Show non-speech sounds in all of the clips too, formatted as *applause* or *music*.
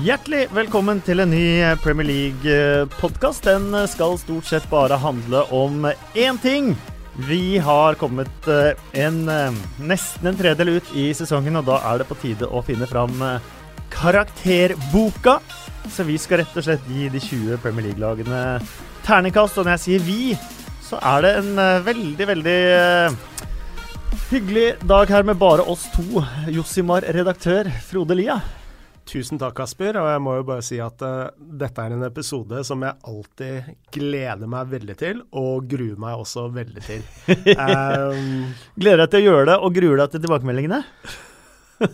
Hjertelig velkommen til en ny Premier League-podkast. Den skal stort sett bare handle om én ting. Vi har kommet eh, en, eh, nesten en tredel ut i sesongen, og da er det på tide å finne fram eh, karakterboka. Så vi skal rett og slett gi de 20 Premier League-lagene terningkast. Og når jeg sier vi, så er det en veldig, veldig hyggelig dag her med bare oss to. Josimar, redaktør. Frode Lia. Tusen takk, Kasper. Og jeg må jo bare si at uh, dette er en episode som jeg alltid gleder meg veldig til, og gruer meg også veldig til. um, *laughs* gleder deg til å gjøre det, og gruer deg til tilbakemeldingene?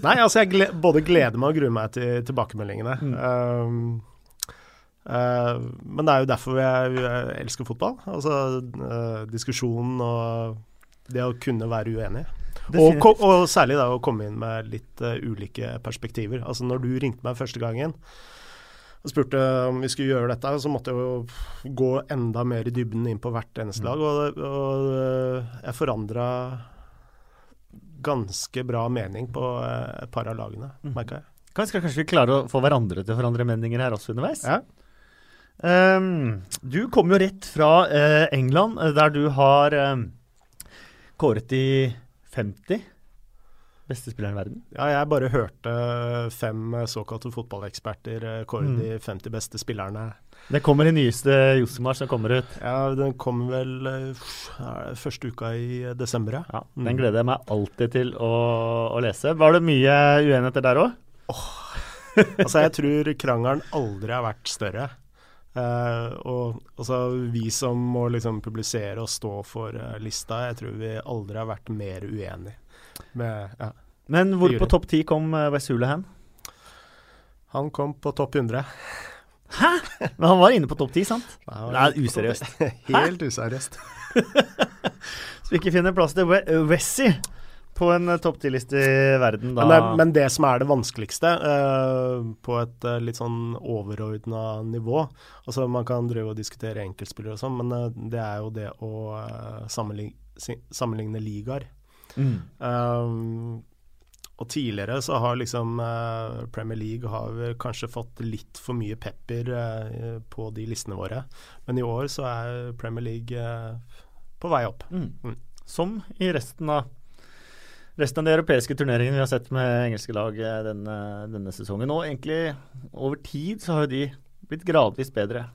Nei, altså jeg gled, både gleder meg og gruer meg til tilbakemeldingene. Mm. Um, uh, men det er jo derfor jeg, jeg elsker fotball. Altså uh, diskusjonen og det å kunne være uenig. Og, og, særlig da å komme inn med litt uh, ulike perspektiver. Altså Når du ringte meg første gangen og spurte om vi skulle gjøre dette, så måtte jeg jo gå enda mer i dybden inn på hvert eneste lag. Mm. Og, og uh, jeg forandra ganske bra mening på uh, et par av lagene, mm. merka jeg. Kanskje, kanskje vi klarer å få hverandre til å forandre meninger her også underveis? Ja. Um, du kom jo rett fra England, der du har um, kåret de 50 beste spillerne i verden? Ja, jeg bare hørte fem såkalte fotballeksperter eh, kåre mm. de 50 beste spillerne. Det kommer i nyeste Josemar som kommer ut? Ja, den kommer vel ja, første uka i desember, ja. Den mm. gleder jeg meg alltid til å, å lese. Var det mye uenigheter der òg? Oh. altså, jeg tror krangelen aldri har vært større. Uh, og altså, vi som må liksom publisere og stå for uh, lista, jeg tror vi aldri har vært mer uenige. Med, ja, Men hvor på topp ti kom uh, West hen? Han kom på topp 100. Hæ?! Men han var inne på topp 10, sant? *laughs* Nei, det er useriøst. *laughs* Helt useriøst. *laughs* Så vi ikke finner plass til Wessie på en uh, topp ti-liste i verden, da. Men det, men det, som er det vanskeligste, eh, på et uh, litt sånn overordna nivå Altså Man kan drive og diskutere enkeltspillere og sånn, men uh, det er jo det å sammenligne, sammenligne ligaer. Mm. Um, og tidligere så har liksom Premier League har kanskje fått litt for mye pepper på de listene våre, men i år så er Premier League på vei opp. Mm. Mm. Som i resten av resten av de europeiske turneringene vi har sett med engelske lag eh, denne, denne sesongen. Og egentlig over tid så har jo de blitt gradvis bedre.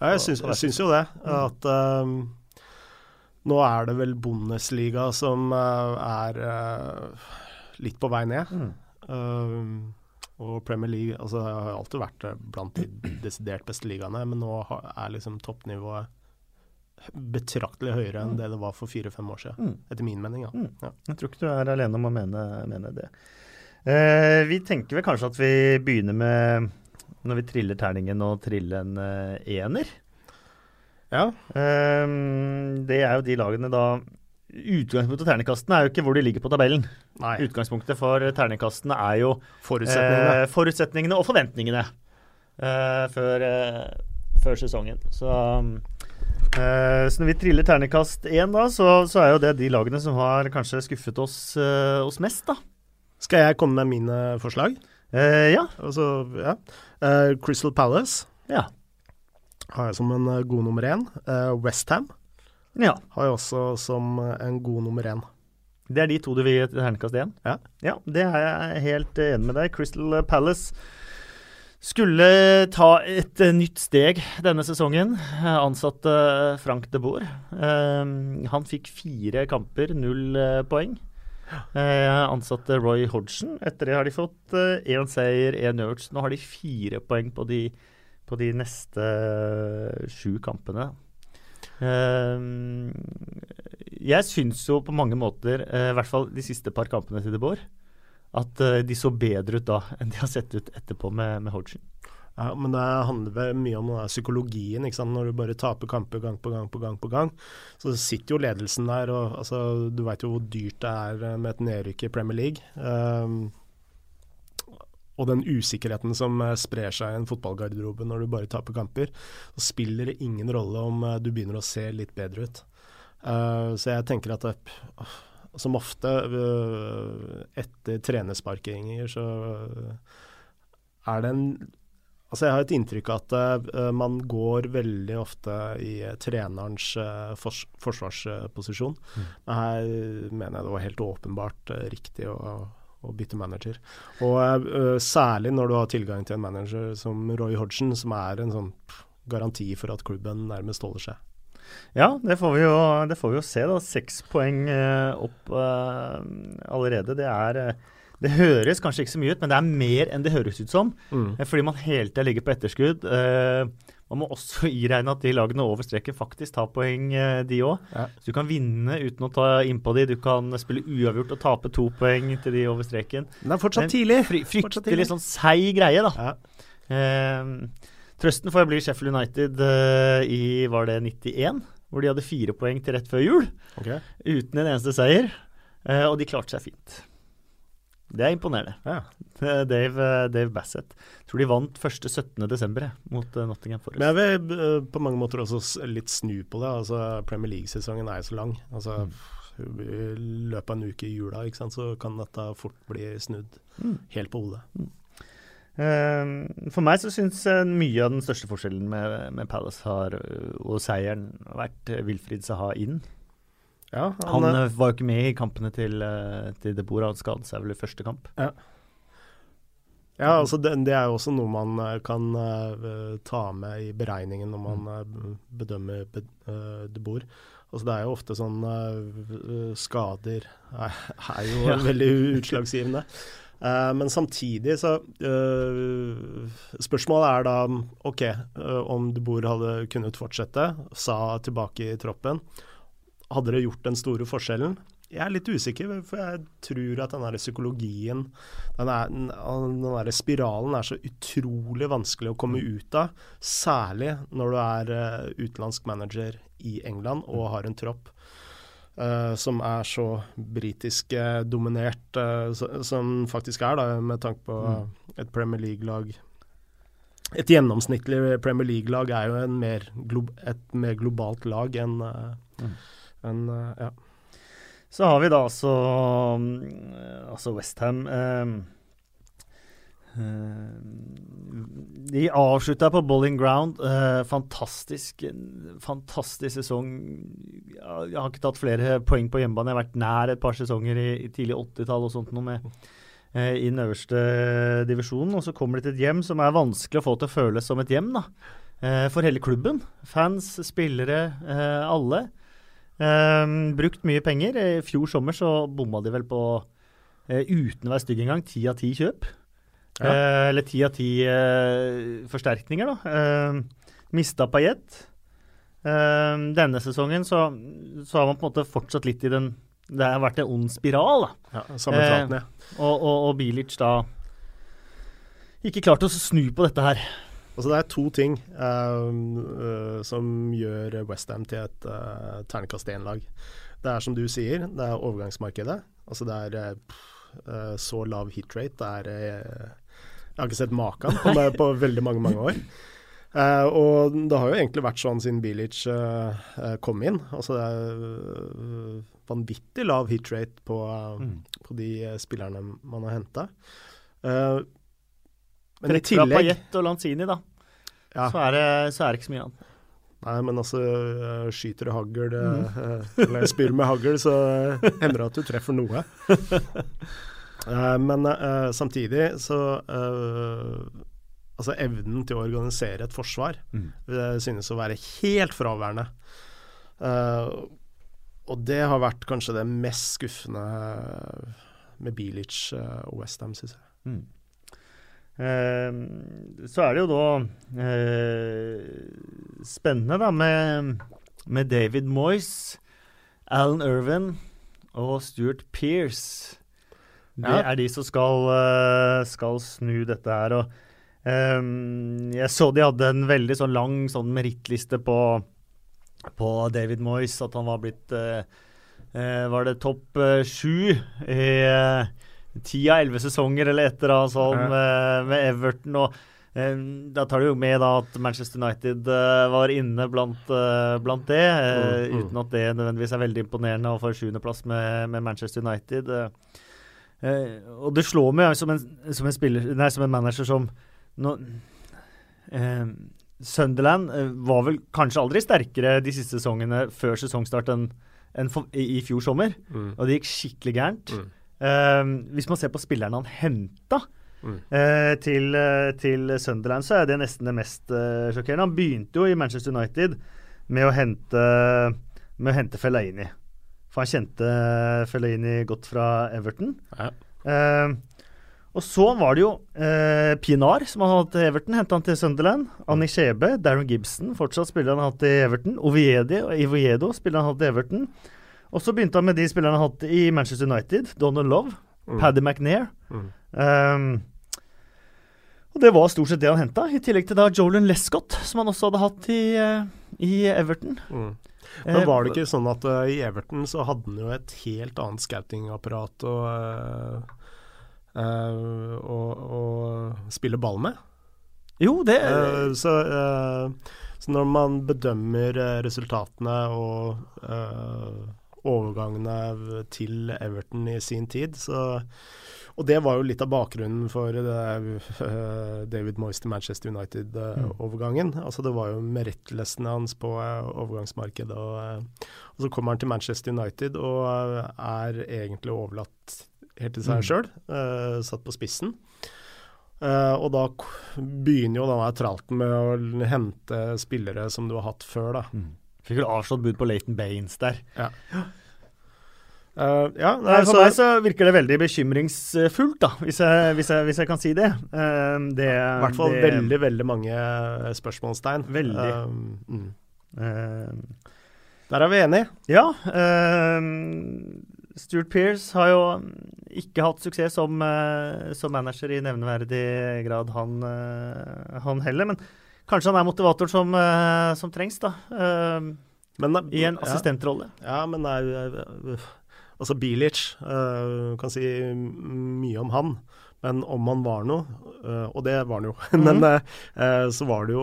Ja, jeg syns, jeg syns jo det. At um, nå er det vel Bundesliga som uh, er uh, litt på vei ned. Mm. Um, og Premier League altså, har alltid vært blant de desidert beste ligaene, men nå er liksom toppnivået betraktelig høyere enn mm. det det var for fire-fem år siden, mm. etter min mening. Ja. Mm. ja. Jeg tror ikke du er alene om å mene, mene det. Eh, vi tenker vel kanskje at vi begynner med, når vi triller terningen, å trille en eh, ener. Ja. Eh, det er jo de lagene da Utgangspunktet for terningkastene er jo ikke hvor de ligger på tabellen. Nei. Utgangspunktet for terningkastene er jo forutsetningene, eh, forutsetningene og forventningene eh, før, før, sesongen. Så um, så når vi triller ternekast én, da, så, så, er jo det de lagene som har kanskje skuffet oss, uh, oss mest, da. Skal jeg komme med mine forslag? Uh, ja. Altså, ja. Crystal Palace ja. har jeg som en god nummer én. Uh, Westham ja. har jeg også som en god nummer én. Det er de to du vil gi ternekast én? Ja. ja. Det er jeg helt enig med deg. Crystal Palace skulle ta et uh, nytt steg denne sesongen. Ansatte uh, Frank de Boer. Uh, han fikk fire kamper, null poeng. ansatte Roy Hodgson. Etter det har de fått én seier, én urge. Nå har de fire poeng på de, på de neste sju kampene. jeg syns jo på mange måter, i hvert fall de siste par kampene til de Boer, at uh, de så bedre ut da *laughs* enn de har sett ut etterpå med, med Hodgson. Ja, men det handler mye om psykologien. ikke sant? Når du bare taper kamper gang på gang på gang, på gang, så sitter jo ledelsen der. og altså, Du veit jo hvor dyrt det er eh, med et nedrykk i Premier League. Um, og den usikkerheten som eh, sprer seg i en fotballgarderobe når du bare taper kamper, så spiller det ingen rolle om du begynner å se litt bedre ut. Uh, så jeg tenker at det, som ofte etter trenersparkinger så er det en Altså Jeg har et inntrykk av at uh, man går veldig ofte i uh, trenerens uh, fors forsvarsposisjon. Mm. Men her mener jeg det var helt åpenbart riktig å, å, bytte manager. Og særlig når du har tilgang til en manager som Roy Hodgson, som er en sånn garanti for at klubben nærmest holder seg. Ja, det får vi jo, får vi jo se. da. Seks poeng opp allerede. Det er det høres kanskje ikke så mye ut, men det er mer enn det høres ut som. Mm. Eh, fordi man hele tida ligger på etterskudd. Uh, man må også *laughs* iregne at de lagene over streken faktisk tar poeng, uh, de òg. Ja. Så du kan vinne uten å ta innpå de. Du kan spille uavgjort og tape to poeng til de over streken. Det er fortsatt tidlig. Fry, fryktelig sånn seig greie, da. Ja. Uh, trøsten får bli Sheffield United i var det 91, hvor de hadde fire poeng til rett før jul. Okay. Uten en eneste seier. og de klarte seg fint. Det er imponerende. Ja. Dave, Dave, Bassett. Jeg tror de vant første 17.12. mot Nottingham Forest. Men jeg vil på mange måter også litt snu på det. Altså, Premier League-sesongen er jo så lang. Altså, mm. I løpet av en uke i jula ikke sant, så kan dette fort bli snudd mm. helt på hodet. Mm. Uh, for meg så syns mye av den største forskjellen med, med Palace har, og seieren vært Wilfried Saha inn. Ja, han, han uh, var jo ikke med i kampene til, uh, til De Bora, Han skadet seg vel i første kamp. Ja, ja altså det, det, er jo også noe man uh, kan ta med i beregningen når man bedømmer be, De Bor. Altså det er jo ofte sånn Skader er, er jo *laughs* ja. veldig utslagsgivende. Men samtidig så Spørsmålet er da OK, om De Boer hadde kunnet fortsette, sa tilbake i troppen. Hadde det gjort den store forskjellen? Jeg er litt usikker, for jeg tror at den der psykologien, den, er, den der spiralen, er så utrolig vanskelig å komme mm. ut av. Særlig når du er utenlandsk manager i England og har en tropp uh, som er så britisk uh, dominert, så, som faktisk er, da, med tanke på mm. et Premier League-lag et gjennomsnittlig Premier League-lag er jo mer et mer globalt lag enn mm. en, uh, ja. Så har vi da altså, mm, altså Westham. Eh, eh, de avslutta på Bowling Ground. Eh, fantastisk, fantastisk sesong. Jeg har ikke tatt flere poeng på hjemmebane. Jeg har vært nær et par sesonger i, i tidlig 80-tall og sånt noe med eh, i den øverste divisjonen. Og så kommer de til et hjem som er vanskelig å få til å føles som et hjem da. Eh, for hele klubben. Fans, spillere, eh, alle. Brukt mye penger. I fjor sommer så bomma de vel på, uten å være stygg engang, ti av ti kjøp. Ja. Uh, eller ti av ti uh, forsterkninger, da. Eh, mista Paillet. denne sesongen så, så, har man på en måte fortsatt litt i den Det har vært en ond spiral, da. Ja, Sammenflatende. Ja. Og, og, og Bilic da ikke klart å snu på dette her. Altså Det er to ting uh, uh, som gjør Westham til et uh, ternekast én-lag. Det er som du sier, det er overgangsmarkedet. Altså Det er uh, så lav hit rate. Det er Jeg har ikke sett maken på, på veldig mange, mange år. og det har jo egentlig vært sånn siden Bilic kom inn. Altså Det er vanvittig lav hit rate på, mm. på de spillerne man har henta. Men i tillegg Fra Paillette og Lanzini, da ja. så, er det, så, er det, ikke så mye annet. Nei, men altså Skyter du hagl, mm. Eller spyr med hagl, så hender det at du treffer noe. *laughs* uh, men uh, samtidig så uh, Altså evnen til å organisere et forsvar mm. synes å være helt fraværende. og det har vært kanskje det mest skuffende med Bilic og Westham, syns jeg. Mm. Eh, så er det jo da eh, spennende da med, med, David Moyes, Alan Irvin og Stuart Pearce. Det er de som skal, eh, skal, snu dette her. Og, um, jeg så de hadde en veldig sånn lang sånn merittliste på, på David Moyes, at han var blitt uh, uh, Var det topp uh, sju i ti av elleve sesonger eller et eller annet sånt med, Everton. og eh, Da tar du jo med da at Manchester United var inne blant, blant det, mm, mm. uten at det nødvendigvis er veldig imponerende å få sjuendeplass med, med Manchester United. Og det slår meg som en, som en, spiller, nei, som en manager som nå, eh, Sunderland eh, var vel kanskje aldri sterkere de siste sesongene før sesongstart enn en i, i fjor sommer. Mm. Og det gikk skikkelig gærent. Mm. Eh, hvis man ser på spillerne han henta Mm. eh, til, eh, til Sunderland, så er det nesten det mest eh, sjokkerende. Han begynte jo i Manchester United med å hente, med å hente Fellaini. For han kjente Fellaini godt fra Everton. Ja. Eh, og så var det jo eh, Pinar, som han hadde til Everton, henta han til Sunderland. Anni Skjebe, Darren Gibson, fortsatt spiller han hatt i Everton. Oviedo, Iviedo spiller han hatt i Everton. Og så begynte han med de spillerne han hatt i Manchester United. Donald Love, Mm. Paddy McNair. Mm. Um, og det var stort sett det han henta, i tillegg til da Jolan Lescott, som han også hadde hatt i, eh, i Everton. Mm. Eh, Men var det ikke sånn at uh, i Everton så hadde han jo et helt annet scoutingapparat å uh, uh, å- å spille ball med? Jo, det Eh, så, eh, så når man bedømmer eh, resultatene og eh, overgangene til Everton i sin tid, så Og det var jo litt av bakgrunnen for det, uh, David Moyes til Manchester United-overgangen. altså Det var jo merittlistene hans på uh, overgangsmarkedet. Og, eh, og så kommer han til Manchester United og eh, er egentlig overlatt helt til seg Mm. sjøl, satt på spissen. Og da begynner jo denne tralten med å hente spillere som du har hatt før, da. mm. Fikk vel avslått bud på Leighton Baines der. Eh, ja, nei, Nei, for så, meg så virker det veldig bekymringsfullt, da, hvis jeg, hvis jeg, hvis jeg kan si det. Uh, det I hvert fall det, veldig, veldig mange spørsmålstegn. Veldig. Uh, mm. Der er vi enige. Ja. Stuart Pearce har jo ikke hatt suksess som, som manager i nevneverdig grad, han, han heller. Men kanskje han er motivator som, som trengs, da. Men, I en ja. assistentrolle. Ja, men er jo øh, Altså, Bilic uh, kan si mye om han. Men om han var noe, øh, og det var han jo, *laughs* men Mhm. øh, så var det jo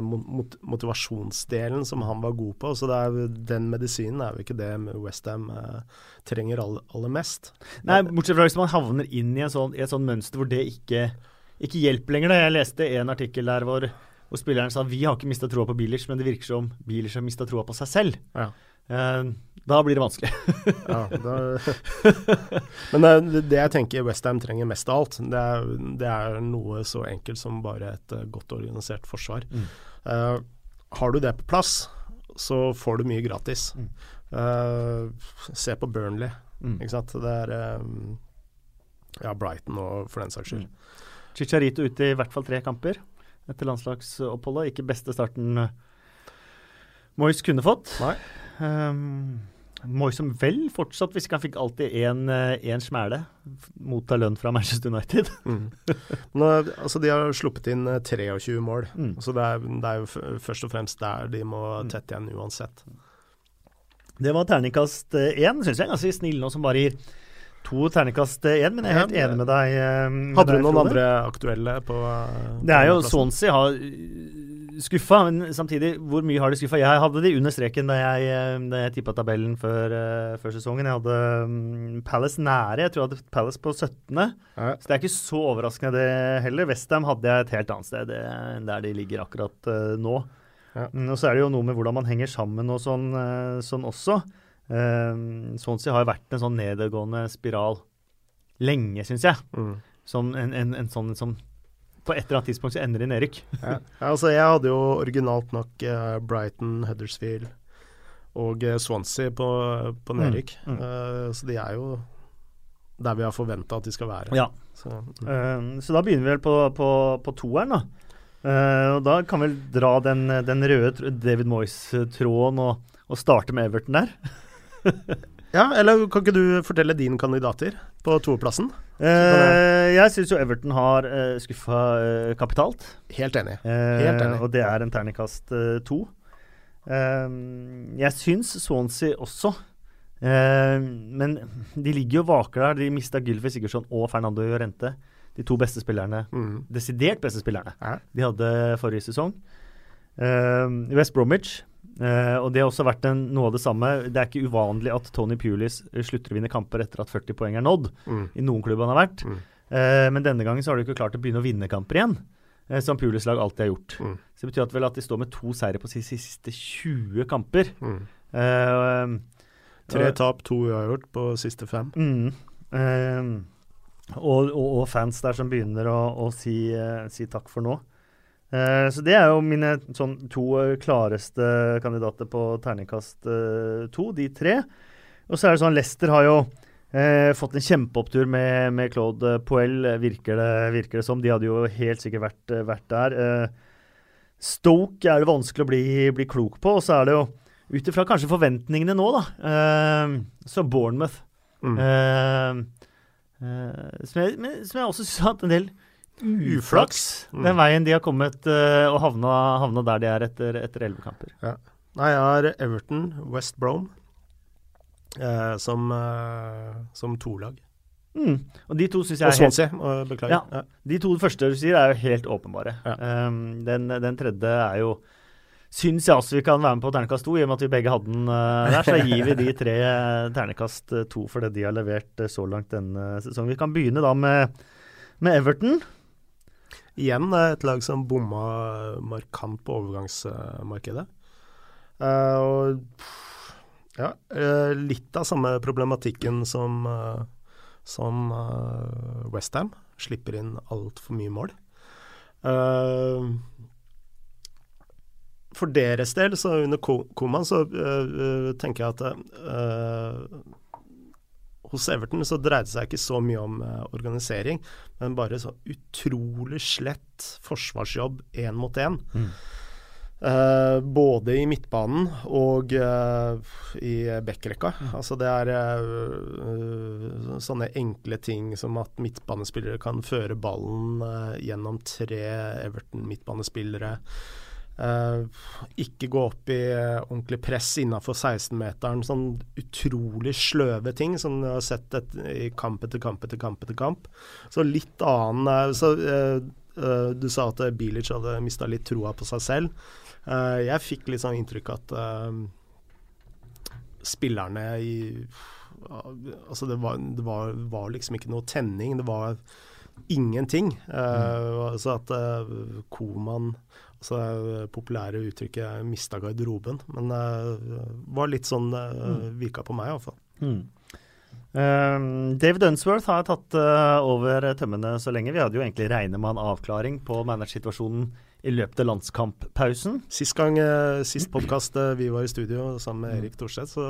mot motivasjonsdelen som han var god på. Så er, den medisinen er jo ikke det Westham uh, trenger aller, aller mest. Nei, bortsett fra hvis man havner inn i, sånn, i et mønster hvor det ikke, ikke hjelper lenger. Da. Jeg leste en artikkel der hvor, hvor spilleren sa vi har ikke mista troa på Bilic, men det virker som Bilic har mista troa på seg selv. Ja. Eh, da blir det vanskelig. *laughs* Ja, da, *laughs* men øh, det, det jeg tenker Westham trenger mest av alt, det er, det er noe så enkelt som bare et øh, godt organisert forsvar. Mm. Uh, har du det på plass, så får du mye gratis. Mm. Uh, se på Burnley, Mm. ikke sant. Det er um, Ja, Brighton og for den saks skyld. Chicharito ute i hvert fall tre kamper etter landslagsoppholdet. Ikke beste starten eh, Moyes kunne fått. Nei. Um, Moyes som vel fortsatt, hvis ikke han fikk alltid én smæle, f- motta lønn fra Manchester United. *laughs* Mm. Nå, altså, de har sluppet inn eh, 23 mål, Mm. så det er, det er jo først og fremst der de må Mm. tette igjen uansett. Det var terningkast én, syns jeg. Ganske snill nå som bare gir to terningkast én, men jeg er helt enig med deg. eh, med Hadde du noen andre aktuelle på eh, Det er jo? Swansea har skuffa, men samtidig, hvor mye har de skuffa? Jeg hadde de under streken da jeg, eh, da jeg tippa tabellen før, eh, før sesongen. Jeg hadde um, Palace nære. Jeg tror jeg hadde Palace på 17. Ja. Så det er ikke så overraskende det heller. Westham hadde jeg et helt annet sted eh, enn der de ligger akkurat uh, nå. Ja. Mm, og så er det jo noe med hvordan man henger sammen og sånn, uh, sånn også. Uh, Swansea har jo vært en sånn nedadgående spiral lenge, syns jeg. Mm. Som en, en, en sånn som på et eller annet tidspunkt så ender i nedrykk. Ja. Altså jeg hadde jo originalt nok eh, Brighton, Huddersfield og eh, Swansea på, på nedrykk. Mm, mm. Uh, så de er jo der vi har forventa at de skal være. Ja. Så, mm. Eh, så da begynner vi vel på, på, på toeren, da. Eh, og da kan vi vel dra den, den røde David Moyes-tråden og, og starte med Everton der. *laughs* ja, eller kan ikke du fortelle dine kandidater på toerplassen? Eh, jeg syns jo Everton har eh, skuffa eh, kapitalt. Helt enig. Eh, Helt enig. Og det er en terningkast eh, to. Eh, jeg syns Swansea også. Eh, men de ligger jo vakre der. De mista Gylfi Sigurdsson og Fernando Llorente. De to beste spillerne. Mm. Desidert beste spillerne Ja. de hadde forrige sesong. Eh, West Bromwich. Eh, og det har også vært en, noe av det samme. Det er ikke uvanlig at Tony Pulis slutter å vinne kamper etter at 40 poeng er nådd. Mm. I noen klubber han har vært. Mm. Uh, men denne gangen så har de ikke klart å begynne å vinne kamper igjen. uh, som Pulis lag alltid har gjort. Mm. Så det betyr at vel at de står med to seire på sine siste 20 kamper. Mm. Eh, Tre tap, to uavgjort på siste fem. Mm. Eh, og, og, og fans der som begynner å, å si, eh, si takk for nå. Eh, så det er jo mine sånn, to eh, klareste kandidater på terningkast eh, to, de tre. Og så er det sånn, Leicester har jo eh, fått en kjempeopptur med, med Claude Poel, virker det, virker det som. De hadde jo helt sikkert vært, vært der. Eh, Stoke er det vanskelig å bli, bli klok på, og så er det jo ut ifra kanskje forventningene nå, da. Eh, så Bournemouth Mm. Som, jeg, men, som jeg også sa at en del uflaks. Mm. den veien de har kommet eh, og havna, havna der de er etter etter kamper. Nei, jeg har Everton, West Brom eh, som, eh, som tolag. Mm. Og de to syns jeg er helt Swansea, eh, beklager. Ja. Ja. De to første du sier, er jo helt åpenbare. Ja. Um, den, den tredje er jo Syns jeg også vi kan være med på ternekast to, i og med at vi begge hadde den uh, der. Så gir vi de tre uh, ternekast to for det de har levert uh, så langt denne sesongen. Vi kan begynne da med, med Everton. Igjen eh, et lag som bomma markant på overgangsmarkedet. Eh, og ja, eh, litt av samme problematikken som, uh, som Westham. Slipper inn altfor mye mål. Eh, for deres del, så under Ko- Koman, så eh, eh, tenker jeg at eh, hos Everton så dreide det seg ikke så mye om uh, organisering, men bare så utrolig slett forsvarsjobb én mot én. Mm. Uh, både i midtbanen og uh, i backrekka. Altså det er sånne enkle ting som at midtbanespillere kan føre ballen gjennom tre Everton-midtbanespillere. Eh, ikke gå opp i eh, ordentlig press innafor 16-meteren. Sånn utrolig sløve ting som du har sett et, i kamp etter kamp etter kamp etter kamp. Så litt annen eh, så, Du sa at Bilic hadde mista litt troa på seg selv. Jeg fikk litt sånn inntrykk at spillerne i Altså, det var, det var, var liksom ikke noe tenning. Det var ingenting. Uh, Så at uh, Koman Altså det populære uttrykket 'mista garderoben', men det var litt sånn det virka på meg, iallfall. Mm. Um, David Unsworth har tatt uh, over tømmene så lenge. Vi hadde jo egentlig regnet med en avklaring på managersituasjonen i løpet av landskamppausen. Sist gang, uh, sist *clears throat* podkast uh, vi var i studio sammen med Erik Thorstvedt, så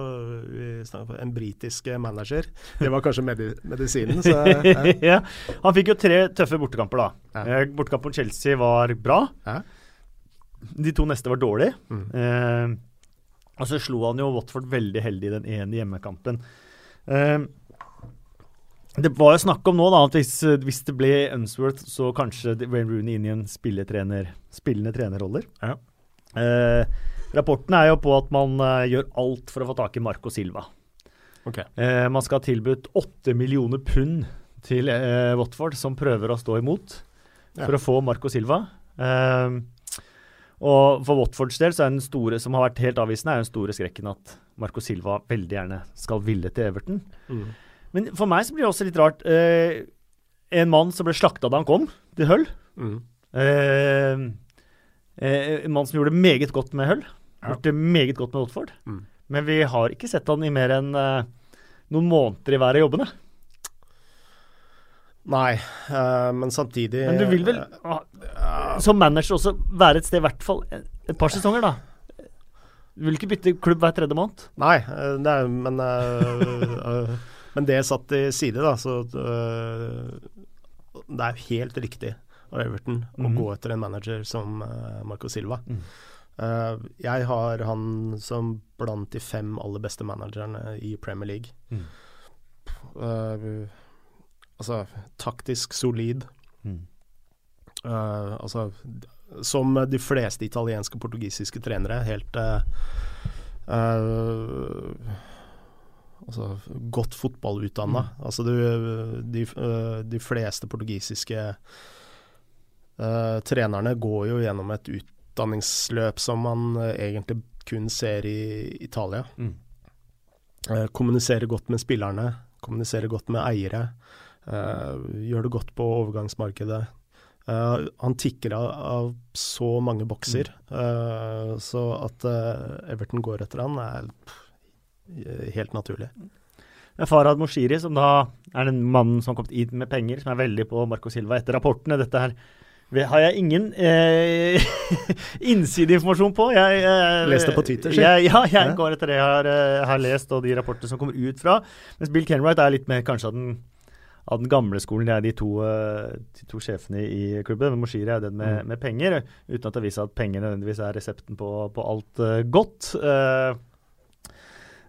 vi snakket om en britisk manager. *laughs* Det var kanskje medi medisinen. Så, *laughs* ja. Han fikk jo tre tøffe bortekamper, da. Ja. Bortekamp mot Chelsea var bra. Ja. De to neste var dårlige. Mm. Eh, og så slo han jo Watford veldig heldig i den ene hjemmekampen. Eh, det var jo snakk om nå da, at hvis, hvis det ble Unsworth, så kanskje Wayne Rooney inn i en spilletrener, spillende trenerroller. Ja. Eh, rapporten er jo på at man eh, gjør alt for å få tak i Marco Silva. Okay. Eh, man skal ha tilbudt åtte millioner pund til eh, Watford, som prøver å stå imot, for å få Marco Silva. Eh, og for Watfords del så er den store, som har vært helt avvisende, er den store skrekken at Marco Silva veldig gjerne skal ville til Everton. Mm. Men for meg så blir det også litt rart. Eh, en mann som ble slakta da han kom til Hull. Mm. Eh, eh, en mann som gjorde det meget godt med Hull. Ja. Gjort det meget godt med Watford. Mm. Men vi har ikke sett han i mer enn eh, noen måneder i hver av jobbene. Nei, uh, men samtidig Men du vil vel uh, som manager også være et sted i hvert fall et, par sesonger, da? Du vil ikke bytte klubb hver tredje måned? Nei, eh, det er, men uh, *laughs* Men det satt til side, da, så Det er helt riktig av Everton å Mhm. gå etter en manager som Marco Silva. Mm. Jeg har han som blant de fem aller beste managerne i Premier League. Mhm. Altså taktisk solid. Mm. Uh, altså som de fleste italienske og portugisiske trenere, helt uh, uh, Altså godt fotballutdanna. Altså du de, de fleste portugisiske trenerne går jo gjennom et utdanningsløp som man egentlig kun ser i Italia. Mm. Kommuniserer godt med spillerne, kommuniserer godt med eiere. Eh, gjør det godt på overgangsmarkedet. Uh, han tikker av, av, så mange bokser, uh, så at uh, Everton går etter han er pff, helt naturlig. Farad Moshiri, som da er den mannen som har kommet inn med penger, som er veldig på Marco Silva etter rapportene. Dette her har jeg ingen eh, *laughs* innsideinformasjon på. Jeg, eh, det på Twitter, jeg, ja, jeg ja. går etter det jeg har, har, lest og de rapportene som kommer ut fra. Mens Bill Kenwright er litt mer kanskje av den, av den gamle skolen. Det er de to, uh, de to sjefene i klubben. Moshiri er den med, mm. med, penger, uten at det viser at penger nødvendigvis er resepten på, på alt uh, godt. Uh,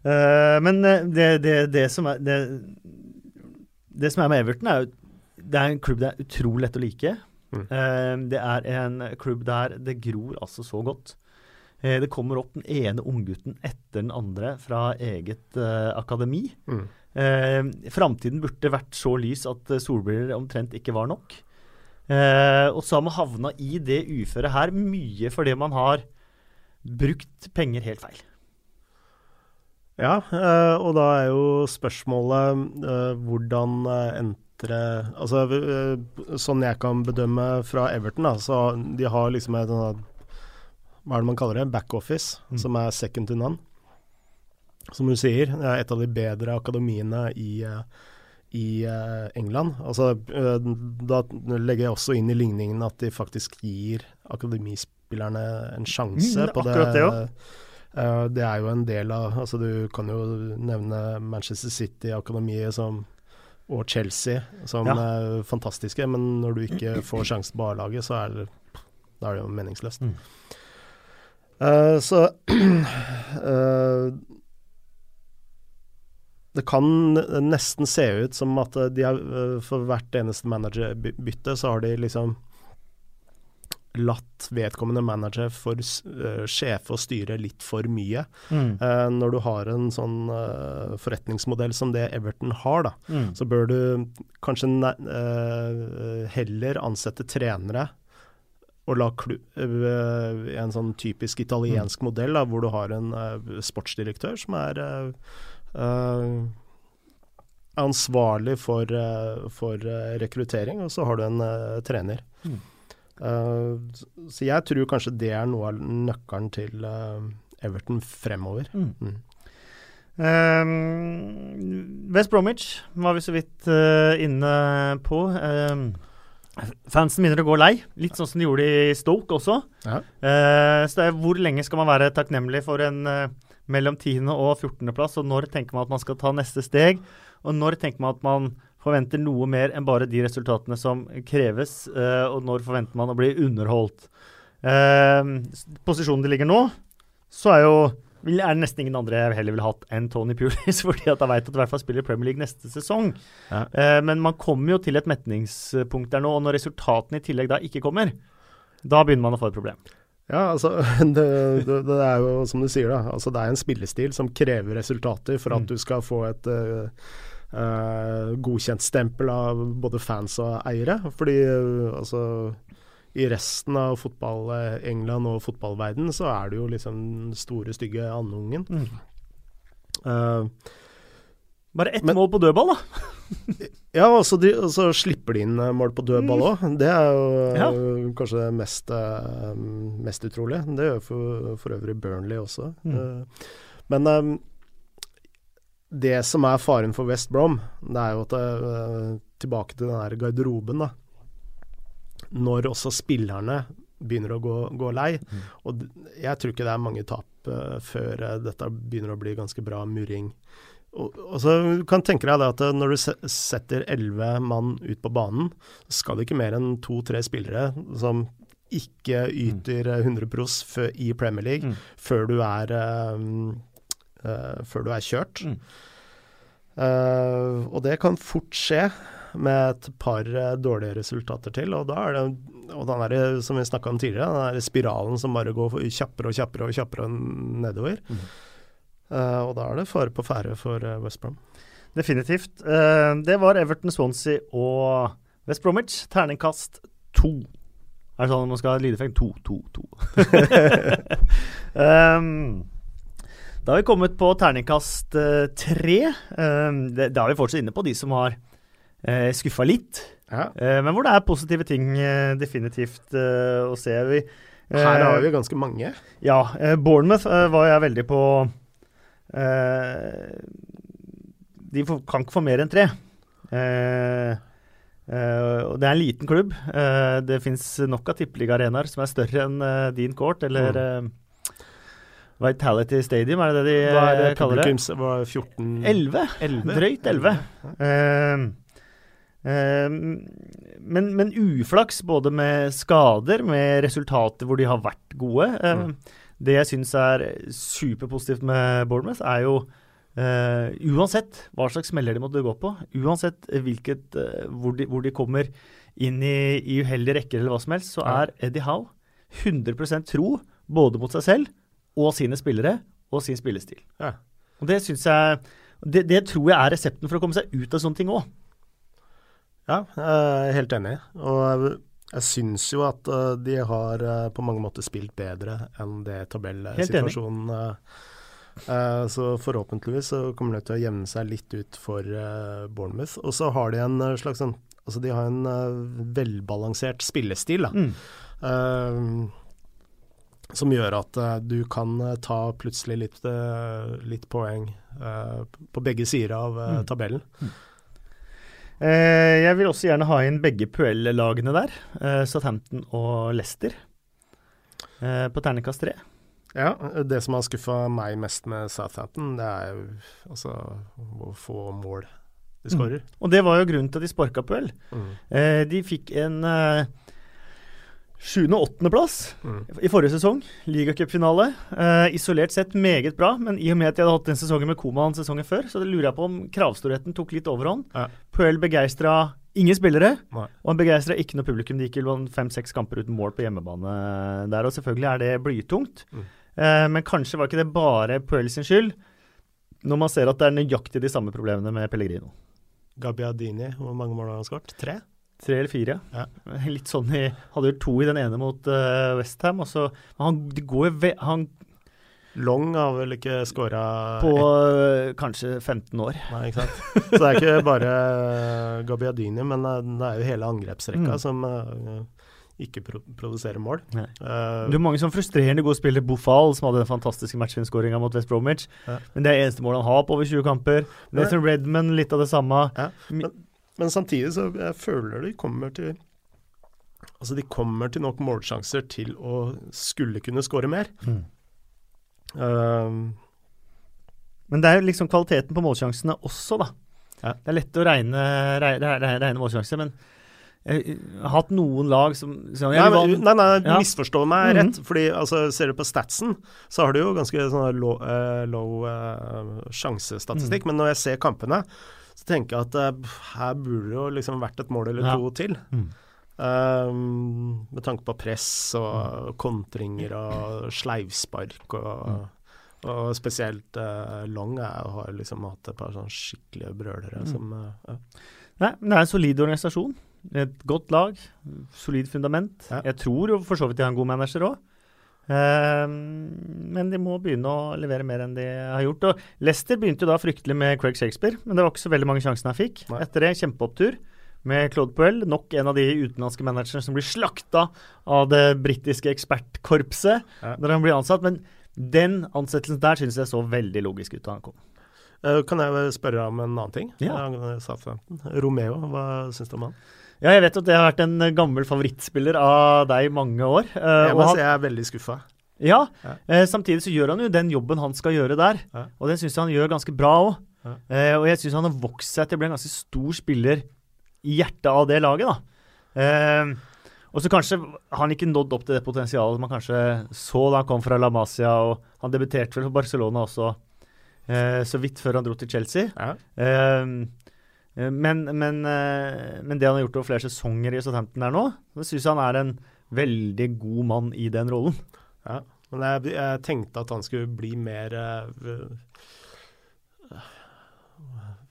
Uh, men det, det, det, som er, det, det, som er med Everton, er jo det er en klubb det er utrolig lett å like. Mm. Uh, det er en klubb der det gror altså så godt. Det kommer opp den ene unggutten etter den andre fra eget akademi. Mm. Framtiden burde vært så lys at solbriller omtrent ikke var nok. og så har man havna i det uføret her mye fordi man har brukt penger helt feil. Ja, eh, og da er jo spørsmålet eh, hvordan eh, entre Altså, sånn jeg kan bedømme fra Everton, da, så de har liksom et Hva er det man kaller det? Backoffice, mm. som er second to none. Som du sier, er et av de bedre akademiene i, i England. Altså, da legger jeg også inn i ligningen at de faktisk gir akademispillerne en sjanse mm, på det. det ja. det er jo en del av altså Du kan jo nevne Manchester City-akademiet og Chelsea som ja. er fantastiske, men når du ikke får sjansen på A-laget, så er det, da er det jo meningsløst. Mm. Uh, så uh, *clears throat* Det kan nesten se ut som at de har, for hvert eneste managerbytte, så har de liksom latt vedkommende manager for uh, sjefe og styre litt for mye. Mm. Uh, når du har en sånn uh, forretningsmodell som det Everton har, da, mm. så bør du kanskje heller ansette trenere og la en sånn typisk italiensk mm. modell, da, hvor du har en sportsdirektør som er ansvarlig for, for rekruttering, og så har du en trener. Mm. Uh, så jeg tror kanskje det er noe av nøkkelen til uh, Everton fremover. Mm. Mm. Um, West Bromwich var vi så vidt uh, inne på. Um, fansen begynner å gå lei, litt sånn som de gjorde i Stoke også. Ja. så det er, hvor lenge skal man være takknemlig for en mellom 10. og 14. plass, og når tenker man at man skal ta neste steg? Og når tenker man at man forventer noe mer enn bare de resultatene som kreves, uh, og når forventer man å bli underholdt. Uh, posisjonen de ligger nå, så er jo er det nesten ingen andre jeg heller ville hatt enn Tony Pulis, *laughs* fordi at jeg vet at i hvert fall spiller Premier League neste sesong. Ja. Uh, men man kommer jo til et metningspunkt der nå, og når resultatene i tillegg da ikke kommer, da begynner man å få et problem. Ja, altså, *laughs* det, det, det, er jo som du sier, da. Altså, det er en spillestil som krever resultater for at mm. du skal få et uh, uh, godkjent stempel av både fans og eiere. Fordi uh, altså i resten av fotball England og fotballverden så er det jo liksom store, stygge andungen. Mm. Bare ett men, mål på dødball, da. *laughs* ja, og så, altså slipper de inn mål på dødball òg. Mm. Det er jo ja. kanskje det mest, mest utrolige. Det gjør for, for øvrig Burnley også. Mm. men det som er faren for West Brom, det er jo at Tilbake til den der garderoben, da. Når også spillerne begynner å gå, gå lei. Mm. Og jeg tror ikke det er mange tap før dette begynner å bli ganske bra murring. Og, så kan tenke deg at når du setter elleve mann ut på banen, skal det ikke mer enn to-tre spillere som ikke yter 100 pros i Premier League mm. før du er um, uh, før du er kjørt. Mm. Uh, og det kan fort skje med et par uh, dårlige resultater til. Og da er det og den der, som vi snakka om tidligere, den der spiralen som bare går kjappere og kjappere og kjappere nedover. Mm. Og da er det fare på ferde for West Brom. Definitivt. det var Everton, Swansea og West Bromwich. Terningkast to. Er det sånn at man skal ha lydeffekt? To, to, to. um, *laughs* Da har vi kommet på terningkast uh, tre. Um, det, da er vi fortsatt inne på de som har uh, skuffa litt. Ja. Men hvor det er positive ting definitivt å se. Vi, Her har vi ganske mange. Ja. Bournemouth var jeg veldig på De kan ikke få mer enn tre. Eh, eh, og det er en liten klubb. Eh, det fins nok av tippeligaarenaer som er større enn eh, Dean Court eller eh, Vitality Stadium, er det det de Hva er det eh, kaller det? publikums var 14 11. 11? Drøyt 11. Eh, eh, men, men uflaks både med skader, med resultater hvor de har vært gode. Eh, Mm. Det jeg syns er superpositivt med Bournemouth, er jo Uh, uansett hva slags smeller de måtte gå på, uansett hvilket, uh, hvor, de, hvor de kommer inn i, i uheldige rekker eller hva som helst, så er Eddie Howe 100% tro både mot seg selv og sine spillere og sin spillestil. Ja. Og det synes jeg det, det tror jeg er resepten for å komme seg ut av sånne ting òg. Ja, jeg er helt enig. Og jeg syns jo at eh, de har eh, på mange måter spilt bedre enn det tabellsituasjonen uh, Så forhåpentligvis så kommer det til å jevne seg litt ut for eh, Bournemouth. Og så har de en eh, slags sånn Altså de har en eh, velbalansert spillestil, da. Mm. Eh, som gjør at eh, du kan eh, ta plutselig litt, eh, litt poeng eh, på begge sider av tabellen. Mm. Eh, jeg vil også gjerne ha inn begge Puel-lagene der. Eh, Southampton og Leicester. Eh, på terningkast tre. Ja, det som har skuffa meg mest med Southampton, det er jo altså hvor få mål de skårer. Og det var jo grunnen til at de sparka Puel. Mm. Eh, de fikk en sjuende- og åttendeplass Mm. i forrige sesong. Ligacupfinale. Uh, isolert sett meget bra, men i og med at jeg hadde hatt den sesongen med Koman sesongen før, så det lurer jeg på om kravstorheten tok litt overhånd. Ja. Puel begeistra ingen spillere, Nei. og han begeistra ikke noe publikum. De gikk vel fem-seks kamper uten mål på hjemmebane der, og selvfølgelig er det blytungt. Mm. Uh, men kanskje var ikke det bare Puel sin skyld, når man ser at det er nøyaktig de samme problemene med Pellegrino. Gabbiadini, hvor mange mål har han skåret? Tre? Tre eller fire. Ja. *laughs* Litt sånn i Hadde jo to i den ene mot uh, Westham. Og så han, det går jo han Long har vel ikke skåra på eh, kanskje 15 år. Nei, ikke sant. Så det er ikke bare Gabbiadini, men eh, det er jo hele angrepsrekka Mm. som eh, ikke pro produserer mål. Nei. Eh, Det er mange som frustrerende gode spillere. Bofal, som hadde den fantastiske matchvinnskåringa mot West Bromwich. Ja. Men det er eneste målet han har på over 20 kamper. Nathan Redman, litt av det samme. Ja, Mi- Men samtidig så jeg føler de kommer til Altså de kommer til nok målsjanser til å skulle kunne skåre mer. Mm. Uh, Men det er jo liksom kvaliteten på målsjansene også, da. Ja. Det er lett å regne, regne, regne, målsjanser, men jeg har hatt noen lag som som- nei, men, nei, nei, du Ja. misforstår meg rett. Fordi altså, Ser du på statsen, så har du jo ganske sånn low, uh, low uh, sjansestatistikk. Mm. Men når jeg ser kampene, så tenker jeg at eh, her burde det jo liksom vært et mål eller Ja. to til. Mm. Eh, med tanke på press og kontringer og sleivspark og, og spesielt uh, Long er, har liksom hatt et par sånn skikkelige brølere Mm. som uh. Nei, men det er en solid organisasjon. Et godt lag. Solid fundament. Ja. Jeg tror jo for så vidt de har en god manager òg. Men de må begynne å levere mer enn de har gjort. Og Leicester begynte jo da fryktelig med Craig Shakespeare, men det var ikke så veldig mange sjansene han fikk. Nei. Etter det kjempeopptur med Claude Puel, nok en av de utenlandske managerne som blir slakta av det britiske ekspertkorpset Ja. når han blir ansatt. Men den ansettelsen der synes jeg så veldig logisk ut da han kom. Eh, Kan jeg spørre om en annen ting? Ja. Romeo, hva syns du om han? Ja, jeg vet at det har vært en gammel favorittspiller av deg i mange år. eh, Jeg han- jeg er veldig skuffa. Ja, Ja. eh, samtidig så gjør han jo den jobben han skal gjøre der. Ja. Og den syns jeg han gjør ganske bra òg. Ja. Eh, og jeg syns han har vokst seg til å bli en ganske stor spiller i hjertet av det laget, da. Eh, og så kanskje har han ikke nådd opp til det potensialet man kanskje så da han kom fra La Masia, og han debuterte vel for Barcelona også eh, så vidt før han dro til Chelsea. Ja. Eh, men, men, eh, men det han har gjort over flere sesonger i Southampton der nå, det syns jeg han er en veldig god mann i den rollen. Ja. Men jeg, jeg tenkte at han skulle bli mer eh,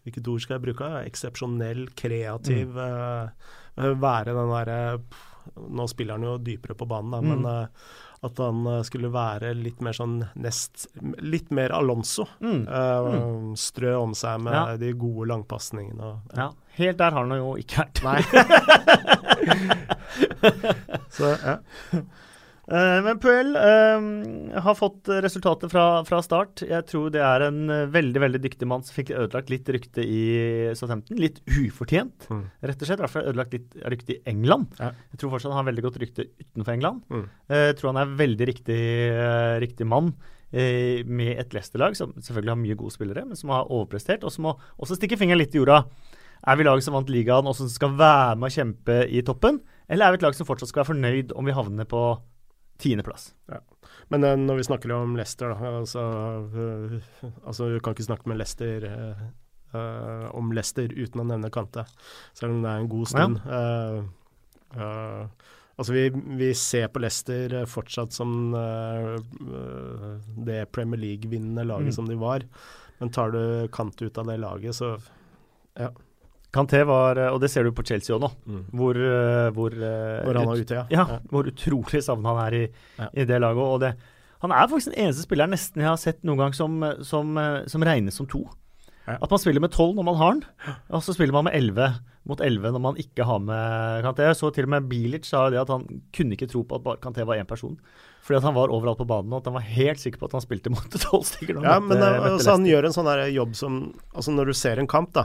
Hvilket ord skal jeg bruke? Eksepsjonell, kreativ. Mm. være den derre Nå spiller han jo dypere på banen, da, Mm. men eh, at han eh, skulle være litt mer sånn nest Litt mer Alonso. Mm. Uh, Strø om seg med Ja. de gode langpasningene. og- Ja, helt der har han jo ikke vært. Nei. *laughs* *laughs* Så ja. Eh, men Puel uh, har fått resultatet fra, fra start. Jeg tror det er en eh, veldig veldig dyktig mann som fikk ødelagt litt rykte i Southampton. Litt ufortjent, Mm. rett og slett. I hvert fall ødelagt litt rykte i England. Ja. Jeg tror fortsatt han har veldig godt rykte utenfor England. Mm. Uh, Jeg tror han er veldig riktig, uh, riktig mann med et Leicester-lag som selvfølgelig har mye gode spillere, men som har overprestert, og som må også stikke fingeren litt i jorda. Er vi laget som vant ligaen og som skal være med å kjempe i toppen, eller er vi et lag som fortsatt skal være fornøyd om vi havner på tiendeplass? Men uh, når vi snakker om Leicester, da altså, uh, altså Du kan ikke snakke med Leicester eh, om Leicester uten å nevne Kante, selv om det er en god stund. Eh, altså vi, vi ser på Leicester fortsatt som det Premier League-vinnende laget Mm. som de var. Men tar du Kante ut av det laget, så Kanté var, eh, og det ser du på Chelsea òg nå, hvor, eh, hvor, eh, Hvor han er ute, ja. Ja, hvor utrolig savna han er i, Ja. i det laget. Og det, han er faktisk den eneste spilleren nesten jeg har sett noen gang som, som, som regnes som to. Ja. At man spiller med tolv når man har den, og så spiller man med elleve mot elleve når man ikke har med Kanté. Jeg så til og med Bilic sa det at han kunne ikke tro på at Kanté var én person. Fordi at han var overalt på banen, og at han var helt sikker på at han spilte mot *laughs* tolv stykker. Ja, men møtte- møtte altså, han gjør en sånn der jobb som Altså, når du ser en kamp, da,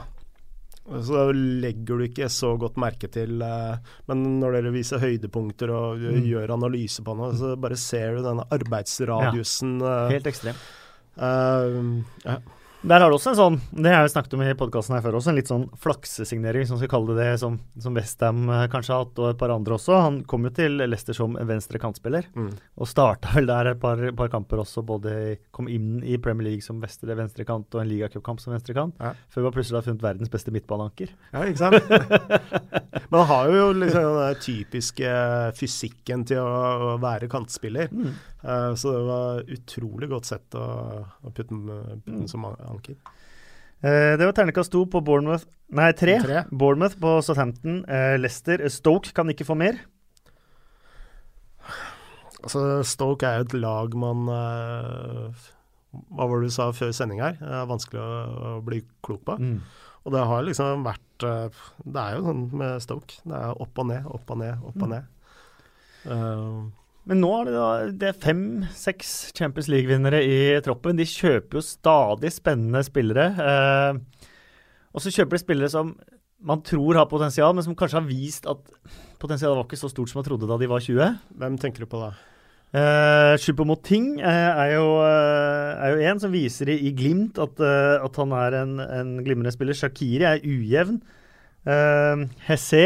så legger du ikke så godt merke til eh, Men når dere viser høydepunkter og Mm. gjør analyse på noe, så bare ser du denne arbeidsradiusen. Ja, Helt ekstrem. Uh, ja. Der har du også en sånn, det har jeg snakket om i podkasten her før også, en litt sånn flaksesignering, hvis man skal kalle det det, som, som Westham kanskje har hatt, og et par andre også. Han kom jo til Leicester som venstre kantspiller, Mm. og starta vel der et par, par kamper også. Både kom inn i Premier League som vestre, venstrekant og en ligacupkamp som venstrekant. Ja. Før man plutselig har funnet verdens beste midtbaneanker. ja, ikke sant? *laughs* Men han har jo liksom den typiske fysikken til å, å være kantspiller. Mm. Eh, så det var utrolig godt sett å, å putte den Mm. som anker. Eh, det var ternekast to på Bournemouth Nei, tre. Tre. Bournemouth på Southampton. Eh, Leicester. Stoke kan ikke få mer. Altså, Stoke er jo et lag man Hva var det du sa før sending her? Det er vanskelig å, bli klok på. Mm. Og det har liksom vært Det er jo sånn med Stoke. Det er opp og ned, opp og ned, opp og Mm. ned. Eh, Men nå er det, da, det er fem-seks Champions League-vinnere i troppen. De kjøper jo stadig spennende spillere. Eh, og så kjøper de spillere som man tror har potensial, men som kanskje har vist at potensialet var ikke så stort som man trodde da de var 20. hvem tenker du på da? Uh, Choupo-Moting eh, er jo eh, er jo en som viser i, i Glimt at, eh, at han er en, en glimrende spiller. Shakiri er ujevn. Eh, Hesse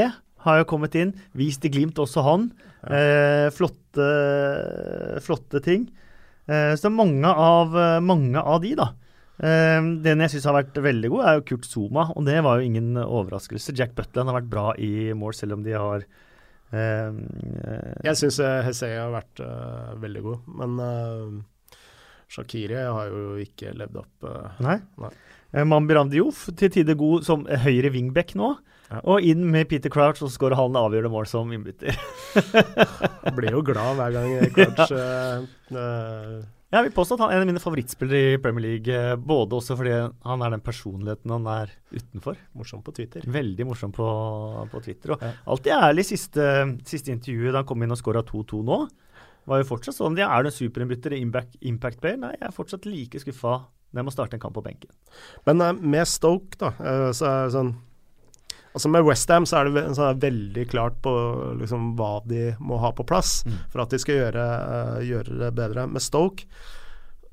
har jo kommet inn, vist i Glimt også han. Eh, flotte, flotte ting. Eh, så mange av, mange av de, da. Eh, den jeg syns har vært veldig god, er jo Kurt Zuma, og det var jo ingen overraskelse. Jack Butland har vært bra i mål, selv om de har Uh, uh, Jeg syns Hesey har vært uh, veldig god, men uh, Shakiri har jo ikke levd opp Nei. Nei. Mambiram Diouf til tider god som høyre wingback nå. Ja. Og inn med Peter Crouch, og så skårer han avgjørende mål som innbytter. *laughs* Blir jo glad hver gang Crouch *laughs* eh, eh, Jeg vil påstå at han er en av mine favorittspillere i Premier League, både også fordi han er den personligheten han er utenfor. Morsom på Twitter. Veldig morsom på, på Twitter. Og Ja. alltid ærlig siste, siste intervjuet da han kom inn og skåra 2-2 nå. Var jo fortsatt sånn. Ja, er du en superinnbytter i impact, impact player? Nei, jeg er fortsatt like skuffa når jeg må starte en kamp på benken. Men uh, med Stoke, da, uh, så er det sånn Altså Med Westham så er det ve- sånn veldig klart på liksom, hva de må ha på plass Mm. for at de skal gjøre, uh, gjøre det bedre. Med Stoke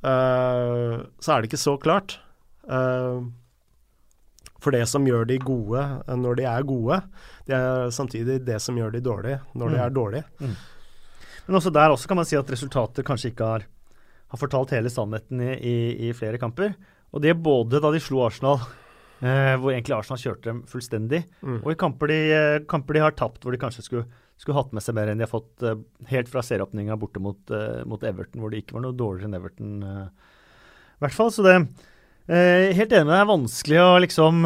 uh, så er det ikke så klart. Uh, for det som gjør de gode når de er gode, det er samtidig det som gjør de dårlige når de Mm. er dårlige. Men også der også kan man si at resultater kanskje ikke har, har fortalt hele sannheten i, i, i flere kamper. Og det både da de slo Arsenal, eh, hvor egentlig Arsenal kjørte dem fullstendig, Mm. og i kamper de, eh, kamper de har tapt, hvor de kanskje skulle, skulle hatt med seg mer enn de har fått eh, helt fra serieåpninga borte mot, eh, mot Everton, hvor det ikke var noe dårligere enn Everton. eh, I hvert fall. Så det Eh, helt enig med deg. Det er vanskelig å liksom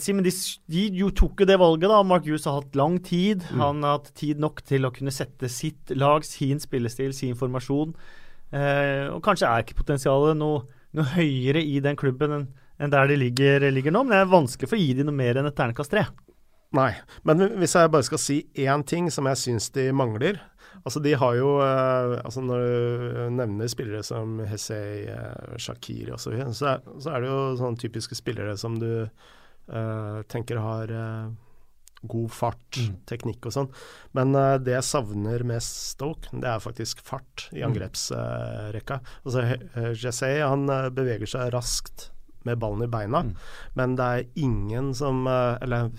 si, men de, de, jo tok jo det valget, da. Mark Hughes har hatt lang tid. Mm. Han har hatt tid nok til å kunne sette sitt lag, sin spillestil, sin formasjon. Eh, og kanskje er ikke potensialet noe, noe høyere i den klubben enn enn der de ligger, ligger, nå. Men det er vanskelig for å gi de noe mer enn et ternekast tre. Nei, men hvis jeg bare skal si én ting som jeg syns de mangler, Altså, de har jo uh, altså Når du nevner spillere som Hesey, uh, Shakiri osv., så, videre, så, så er det jo sånne typiske spillere som du uh, tenker har uh, god fart, mm. teknikk og sånn. Men uh, det jeg savner mest Stoke, det er faktisk fart i mm. angrepsrekka. Uh, altså, Jesse han beveger seg raskt med ballen i beina. Mm. Men det er ingen som eh, Eller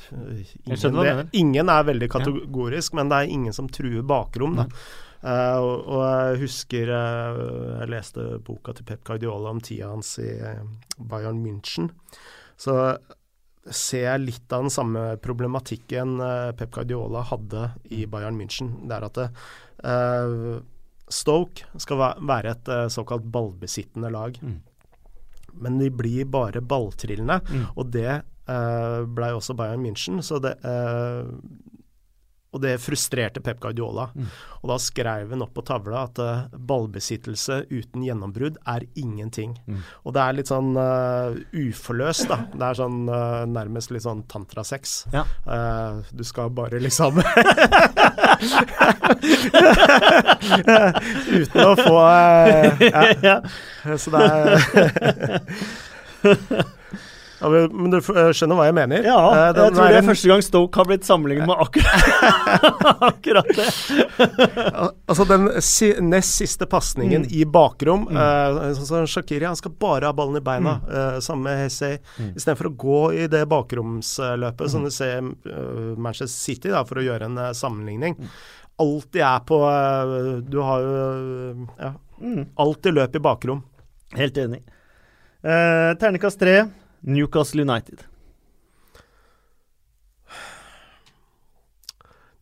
ingen, det, ingen er veldig kategorisk, ja. men det er ingen som truer bakrom. da. Uh, og, og, jeg husker uh, jeg leste boka til Pep Guardiola om tida hans i uh, Bayern München. Så ser jeg litt av den samme problematikken Pep Guardiola hadde i Bayern München. Det er at Stoke skal være et såkalt ballbesittende lag. Mm men de blir bare balltrillende. Mm. Og det uh, blei også Bayern München. Så det, uh, og det frustrerte Pep Guardiola. Mm. Og da skrev han opp på tavla at uh, ballbesittelse uten gjennombrudd er ingenting. Mm. Og det er litt sånn uh, uforløst, da. Det er sånn uh, nærmest litt sånn tantrasex. Ja. du skal bare liksom *laughs* Uten å få *laughs* ja. Så det er *laughs* ja, men du eh, skjønner hva jeg mener? Ja, eh, jeg tror det er en... første gang Stoke har blitt sammenlignet med akkurat, *laughs* akkurat det. altså den si, nest siste pasningen mm. i bakrom mm. uh, sånn Shakiri han skal bare ha ballen i beina, mm. uh, sammen med Hessey. Mm. Istedenfor å gå i det bakromsløpet mm. som du ser uh, Manchester City, da, for å gjøre en sammenligning. Mm. Alltid er på Du har jo ja, mm. alltid løp i bakrom. Helt enig. Uh, Ternekast tre. Newcastle United.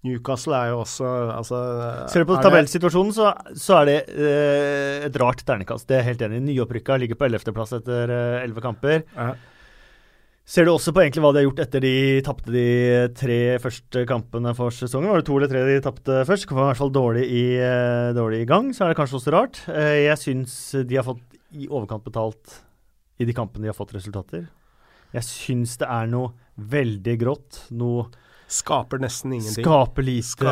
Newcastle er jo også altså, Ser du på tabellsituasjonen, så, så, er det eh, et rart ternekast. Det er helt enig. Nyopprykka ligger på 11.-plass etter eh, elleve eh, kamper. Ja. Ser du også på egentlig hva de har gjort etter de tapte de tre første kampene for sesongen? Var det to eller tre de tapte først? Kom i hvert fall dårlig i, uh, dårlig i gang, så er det kanskje også rart. Uh, jeg syns de har fått i overkant betalt i de kampene de har fått resultater. Jeg syns det er noe veldig grått. Noe Skaper nesten ingenting. Skaper lite. Ska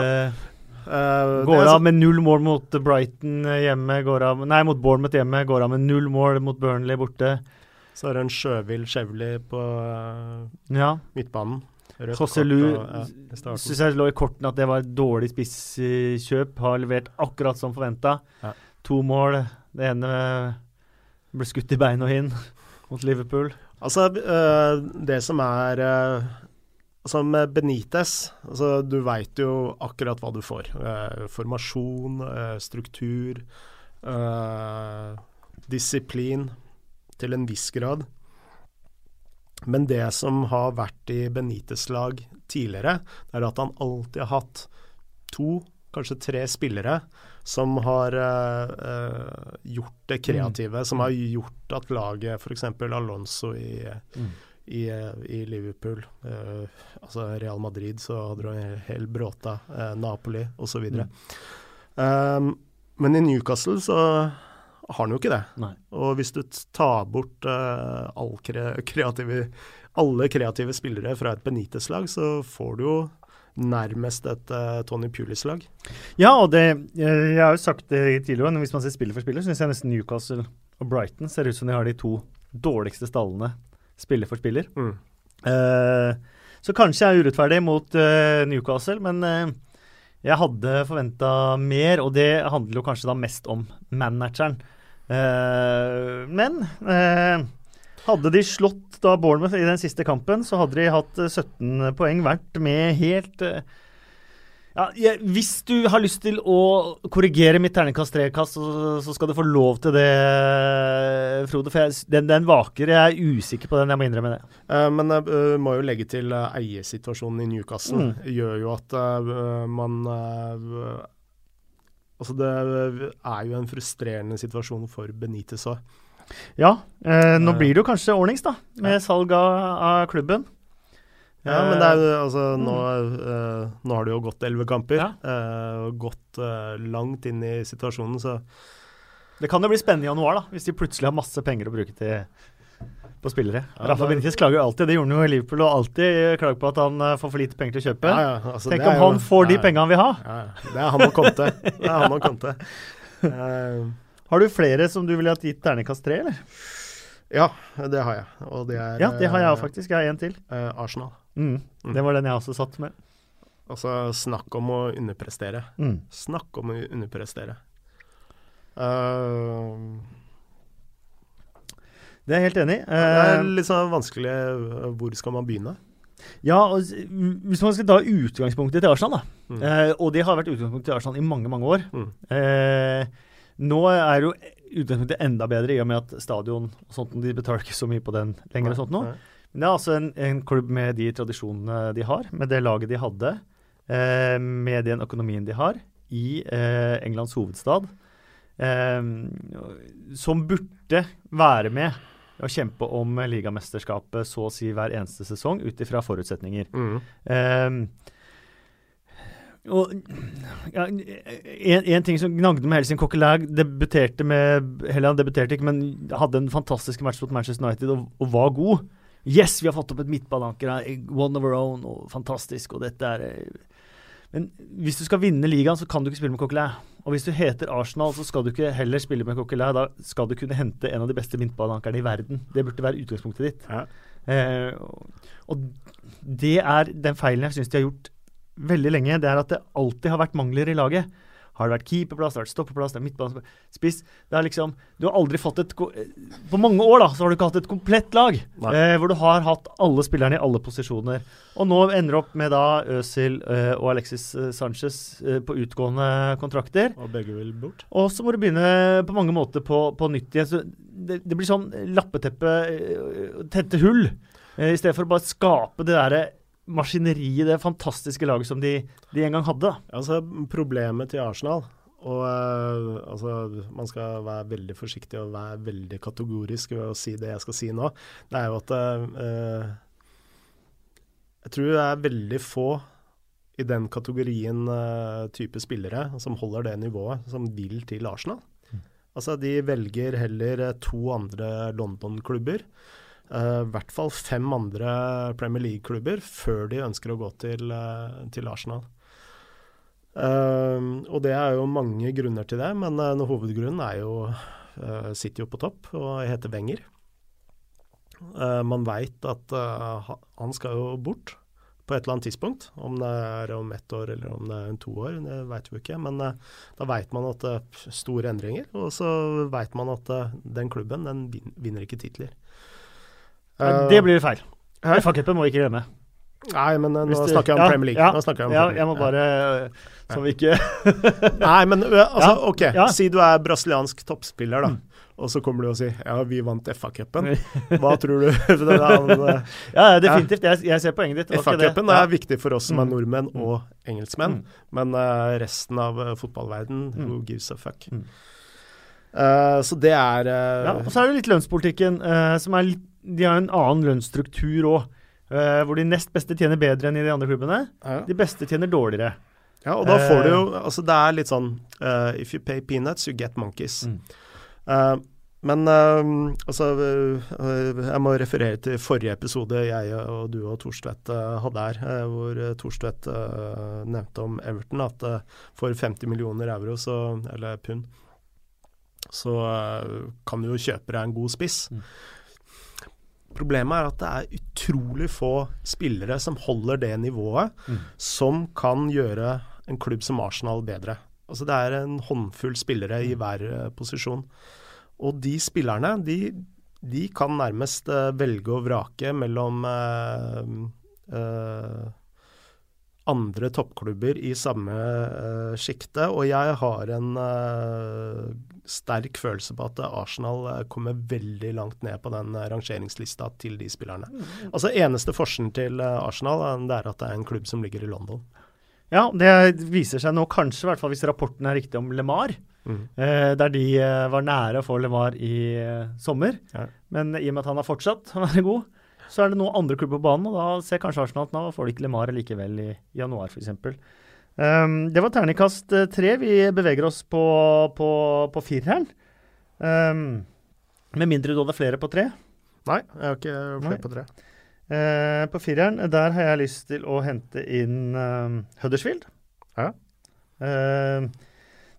uh, går av med null mål mot Brighton hjemme, går av, nei, mot Bournemouth hjemme. Går av med null mål mot Burnley borte. Så er det en sjøvill Chevley på uh, ja. midtbanen. José Lu ja, syns jeg lå i kortene at det var et dårlig spisskjøp. Har levert akkurat som forventa. Ja. To mål. Det ene ble skutt i beina inn mot Liverpool. Altså, uh, det som er uh, Altså med Benitez, altså du veit jo akkurat hva du får. Uh, formasjon, struktur, disiplin til en viss grad. Men det som har vært i Benitez lag tidligere, er at han alltid har hatt to, kanskje tre spillere som har uh, gjort det kreative, mm. som har gjort at laget, f.eks. Alonso i, mm. i, i, Liverpool, uh, altså Real Madrid, så hadde du en hel bråta, uh, Napoli osv. Mm. Um, men i Newcastle så har han jo ikke det. Nei. Og hvis du tar bort uh, all kre *laughs* kreative, alle kreative spillere fra et Benitez-lag, så får du jo nærmest et uh, Tony Pulis-lag. Ja, og det, jeg, har jo sagt det tidligere, men hvis man ser spiller for spiller, så syns jeg nesten Newcastle og Brighton ser ut som de har de to dårligste stallene spiller for spiller. Mm. Uh, så kanskje jeg er urettferdig mot uh, Newcastle, men jeg hadde forventa mer, og det handler jo kanskje da mest om manageren. men hadde de slått da Bournemouth i den siste kampen, så hadde de hatt 17 eh, poeng, hvert med helt eh, ja, jeg, Hvis du har lyst til å korrigere mitt terningkast trekast, så, så, skal du få lov til det, Frode. For jeg, den, den, vaker. Jeg er usikker på den, jeg må innrømme det. Uh, men jeg uh, må jo legge til uh, eiersituasjonen i Newcastle. Mm. gjør jo at man Altså, det er jo en frustrerende situasjon for Benitez òg. Ja, eh, nå Eh. blir det jo kanskje ordnings, da, med Ja. salg av, av klubben. Ja, men det er altså Mm. nå, eh, nå har det jo gått elleve kamper. Ja. eh, og gått eh, langt inn i situasjonen, så Det kan jo bli spennende i januar, da, hvis de plutselig har masse penger å bruke til på spillere. Ja, Rafa Benitez klager jo alltid, det gjorde han jo i Liverpool, og alltid klager på at han eh, får for lite penger til å kjøpe. ja, ja, altså, Tenk om han jo- får de pengene han vil ha. Ja, ja. det er han og Conte. Det er han og Conte. *laughs* Eh, Har du flere som du ville hatt gitt terningkast tre, eller? ja, det har jeg. Og det er Ja, det har jeg eh, òg, faktisk. Jeg har en til. eh, Arsenal. Mm. Mm. Det var den jeg også satt med. Altså, snakk om å underprestere. Mm. Snakk om å underprestere. Uh, Det er jeg helt enig i. det er Eh, litt sånn vanskelig eh, Hvor skal man begynne? ja, og hvis man skal ta utgangspunktet til Arsenal, da. Mm. Uh, og det har vært utgangspunktet til Arsenal i mange, mange år. Mm. Eh, nå er jo utgangspunktet enda bedre i og med at stadion og sånt, de betaler ikke så mye på den lenger. og sånt nå. Men det er altså en, en klubb med de tradisjonene de har, med det laget de hadde, eh, med den økonomien de har, i eh, Englands hovedstad, eh, som burde være med å kjempe om ligamesterskapet så å si hver eneste sesong, ut ifra forutsetninger. Mm. Og ja, en, en ting som gnagde med Helsing Coquelin debuterte med Heller han debuterte ikke, men hadde en fantastisk match mot Manchester United og, og var god. Yes, vi har fått opp et midtbaneanker. her, One of our own, og fantastisk. og dette er... eh, Men hvis du skal vinne ligaen, så kan du ikke spille med Coquelin. Og hvis du heter Arsenal, så skal du ikke heller spille med Coquelin. Da skal du kunne hente en av de beste midtbaneankerne i verden. Det burde være utgangspunktet ditt. Ja. Eh, og det er den feilen jeg syns de har gjort veldig lenge. Det er at det alltid har vært mangler i laget. Har det vært keeperplass, det har vært stoppeplass, det er midtbanespiss Det er liksom Du har aldri fått et På mange år da, så har du ikke hatt et komplett lag. Eh, hvor du har hatt alle spillerne i alle posisjoner. Og nå ender det opp med da Øzil eh, og Alexis eh, Sanchez eh, på utgående kontrakter. Og begge vil bort. Og så må du begynne på mange måter på, på nytt igjen. Så det, det blir sånn lappeteppe, eh, tette hull, eh, i stedet for å bare skape det derre maskineriet, det fantastiske laget som de, de en gang hadde. Altså, problemet til Arsenal og uh, altså, Man skal være veldig forsiktig og være veldig kategorisk ved å si det jeg skal si nå. Det er jo at uh, Jeg tror det er veldig få i den kategorien uh, type spillere som holder det nivået, som vil til Arsenal. Altså, de velger heller to andre London-klubber. I hvert fall fem andre Premier League-klubber før de ønsker å gå til, uh, til Arsenal. Uh, og det er jo mange grunner til det, men uh, hovedgrunnen er jo uh, sitter jo på topp og heter Wenger. Man veit at han skal jo bort på et eller annet tidspunkt. Om det er om ett år eller om det er om to år, det veit vi ikke. Men da veit man at det er store endringer, og så veit man at den klubben den vinner ikke titler. Nei, Eh, det blir feil. FA-cupen må vi ikke glemme. Nei, men eh, nå snakker jeg om ja, Premier League. ja, jeg om Ja, jeg må bare øh, Så vi ikke *laughs* Nei, men altså, OK. Si du er brasiliansk toppspiller, da. Mm. Og så kommer du og sier ja, vi vant FA-cupen. *laughs* Hva tror du? *laughs* Det Ja, definitivt. Jeg, jeg ser poenget ditt. FA-cupen er viktig for oss som er Mm. nordmenn Mm. og engelskmenn, men uh, resten av fotballverden, who gives a fuck? Eh, så det er uh, Ja, og så er det litt lønnspolitikken, eh, som er litt De har en annen lønnsstruktur òg. hvor de nest beste tjener bedre enn i de andre klubbene. ja. De beste tjener dårligere. ja, og da får du Eh. jo Altså, det er litt sånn uh, If you pay peanuts, you get monkeys. Mm. Uh, men eh, altså eh, Jeg må referere til forrige episode jeg og du og Thorstvedt eh, hadde her, eh, hvor Thorstvedt eh, nevnte om Everton at eh, for 50 millioner euro, så, eller pund, så eh, kan du jo kjøpe deg en god spiss. Mm. Problemet er at det er utrolig få spillere som holder det nivået, Mm. som kan gjøre en klubb som Arsenal bedre. Altså Det er en håndfull spillere i hver eh, posisjon. Og de spillerne, de, de kan nærmest eh, velge og vrake mellom eh, eh, andre toppklubber i samme uh, sjikte, og jeg har en uh, sterk følelse på at Arsenal eh, kommer veldig langt ned på den rangeringslista til de spillerne. Altså Eneste forskjellen til Arsenal det er at det er en klubb som ligger i London. Ja, det viser seg nå kanskje, i hvert fall hvis rapporten er riktig om LeMar. Mm. der de var nære å få LeMar i sommer. Ja. Men i og med at han har fortsatt å være god, så er det noen andre klubber på banen, og da ser kanskje Arsenal at nå får de ikke LeMar likevel i januar, f.eks. Um, det var terningkast eh, tre. Vi beveger oss på, på, på fireren. Um, med mindre du hadde flere på tre. Nei, jeg har ikke Nei. flere på tre. Uh, på fireren, der har jeg lyst til å hente inn eh, Huddersfield. Ja. Uh,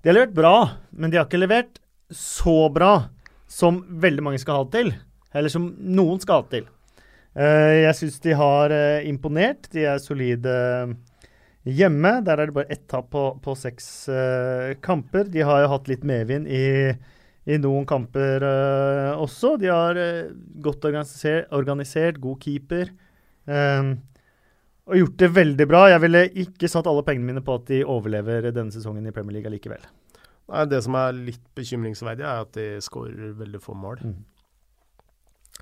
de har levert bra, men de har ikke levert så bra som veldig mange skal ha det til. Eller som noen skal ha det til. Eh, jeg syns de har eh, imponert. De er solide hjemme. Der er det bare ett tap på, på seks eh, kamper. De har jo hatt litt medvind i i noen kamper eh, også. De har eh, godt organisert, organisert, god keeper. eh, og gjort det veldig bra. Jeg ville ikke satt alle pengene mine på at de overlever denne sesongen i Premier League likevel. Nei, det som er litt bekymringsverdig, er at de skårer veldig få mål. Mm.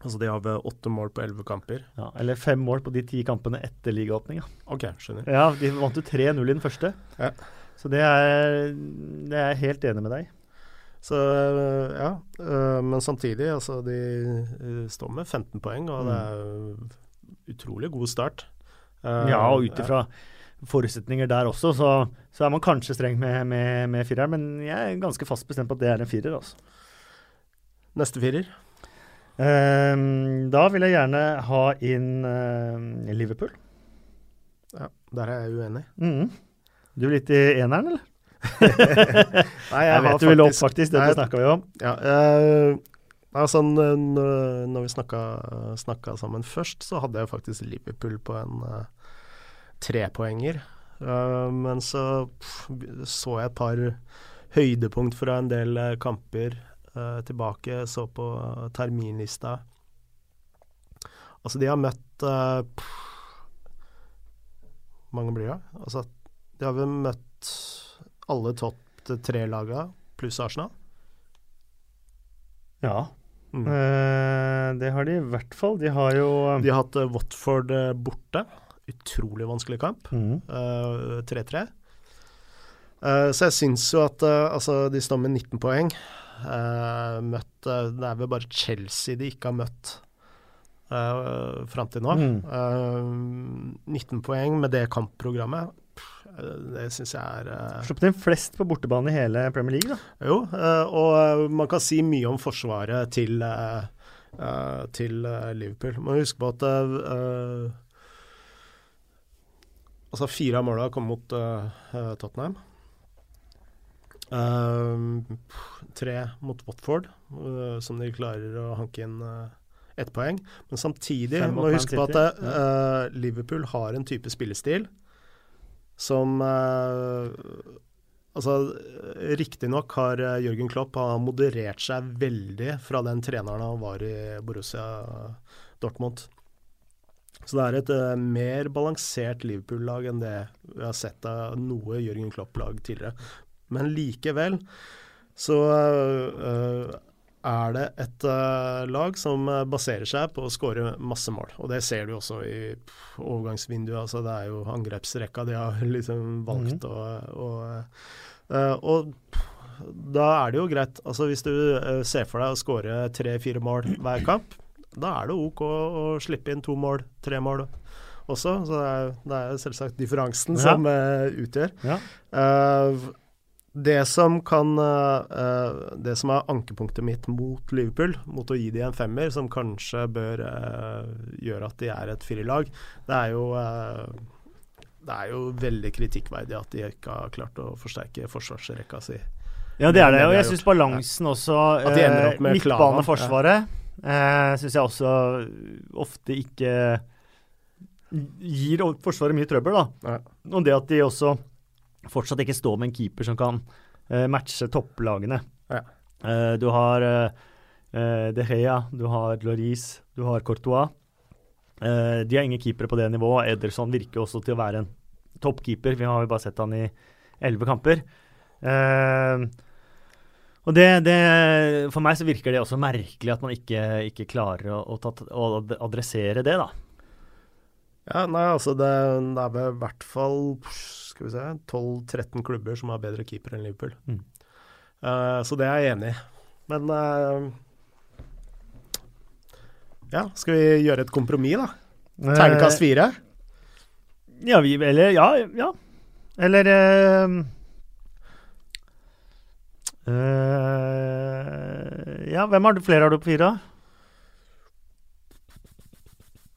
Altså De har ved åtte mål på elleve kamper. Ja, eller fem mål på de ti kampene etter ligaåpninga. OK, skjønner. Ja, de vant jo 3-0 i den første. Ja. Så det er, det er jeg helt enig med deg. Så ja. øh, Men samtidig, altså de øh, står med 15 poeng, og det er utrolig god start. Eh, Ja, og ut ifra forutsetninger der også, så, så er man kanskje streng med, med, med fireren, men jeg er ganske fast bestemt på at det er en firer. altså. Neste firer. Ehm, da vil jeg gjerne ha inn eh, Liverpool. Ja, der er jeg uenig. Mm. Du er litt i eneren, eller? *laughs* Nei, Jeg, vet du vil opp, faktisk. Dette snakka vi om. Ja, uh, altså, når vi snakka, snakka sammen først, så hadde jeg faktisk Liverpool på en uh, trepoenger. Uh, men så pff, så jeg et par høydepunkt fra en del kamper eh, tilbake. Så på eh, terminlista. Altså, de har møtt uh, Hvor mange blir det? Altså, de har vel møtt alle topp tre-laga pluss Arsenal. Ja, Mm. Uh, det har de i hvert fall. De har jo De har hatt eh, Watford eh, borte. Utrolig vanskelig kamp. Mhm. Eh, 3-3. Uh, så jeg syns jo at uh, altså, de står med 19 poeng. Uh, møtt eh, Det er vel bare Chelsea de ikke har møtt uh, fram til nå. Mm. 19 poeng med det kampprogrammet. Det syns jeg er Sluppet inn flest på bortebane i hele Premier League, da. Jo, og man kan si mye om forsvaret til, til Liverpool. Man må huske på at altså fire av måla kom mot Tottenham. Uh, 3 mot Watford, uh, som de klarer å hanke inn uh, ett poeng. Men samtidig må du huske på at uh, Liverpool har en type spillestil som uh, Altså, Riktignok har Jørgen Klopp har moderert seg veldig fra den treneren han var i Borussia Dortmund. Så det er et uh, mer balansert Liverpool-lag enn det vi har sett av noe Jørgen Klopp-lag tidligere. Men likevel så eh, er det et eh, lag som eh, baserer seg på å skåre masse mål. Og det ser du også i overgangsvinduet. Altså, det er jo angrepsrekka de har *laughs* liksom valgt å, mm. eh, Og pff, da er det jo greit. Altså, hvis du ser for deg å skåre tre-fire mål hver kamp, da er det OK å slippe inn to mål, tre mål også. Så det er, det er selvsagt differansen Ja. som uh, utgjør. Ja. Eh, det som kan eh, Det som er ankepunktet mitt mot Liverpool, mot å gi de en femmer, som kanskje bør eh, gjøre at de er et firerlag, det er jo eh, det er jo veldig kritikkverdig at de ikke har klart å forsterke forsvarsrekka si. Ja, det er det. Og jeg syns balansen også At de ender opp med Midtbaneforsvaret eh, syns jeg også ofte ikke gir Forsvaret mye trøbbel, da. Ja. Og det at de også fortsatt ikke stå med en keeper som kan eh, matche topplagene. Ja. Eh, du har eh, De Gea, du har Loris, du har Courtois. De har ingen keepere på det nivået. Ederson virker også til å være en toppkeeper. Vi har jo bare sett han i elleve kamper. Og det, det, For meg så virker det også merkelig at man ikke, ikke klarer å, å, ta, å adressere det, da. Ja, nei, altså det, det er i hvert fall skal vi se, 12-13 klubber som har bedre keeper enn Liverpool. Mm. Uh, så det er jeg enig i. Men uh, Ja, skal vi gjøre et kompromiss, da? Ternekast fire? Ja, vi Eller ja. ja. Eller uh, eh, Ja, hvem har du flere har du på fire?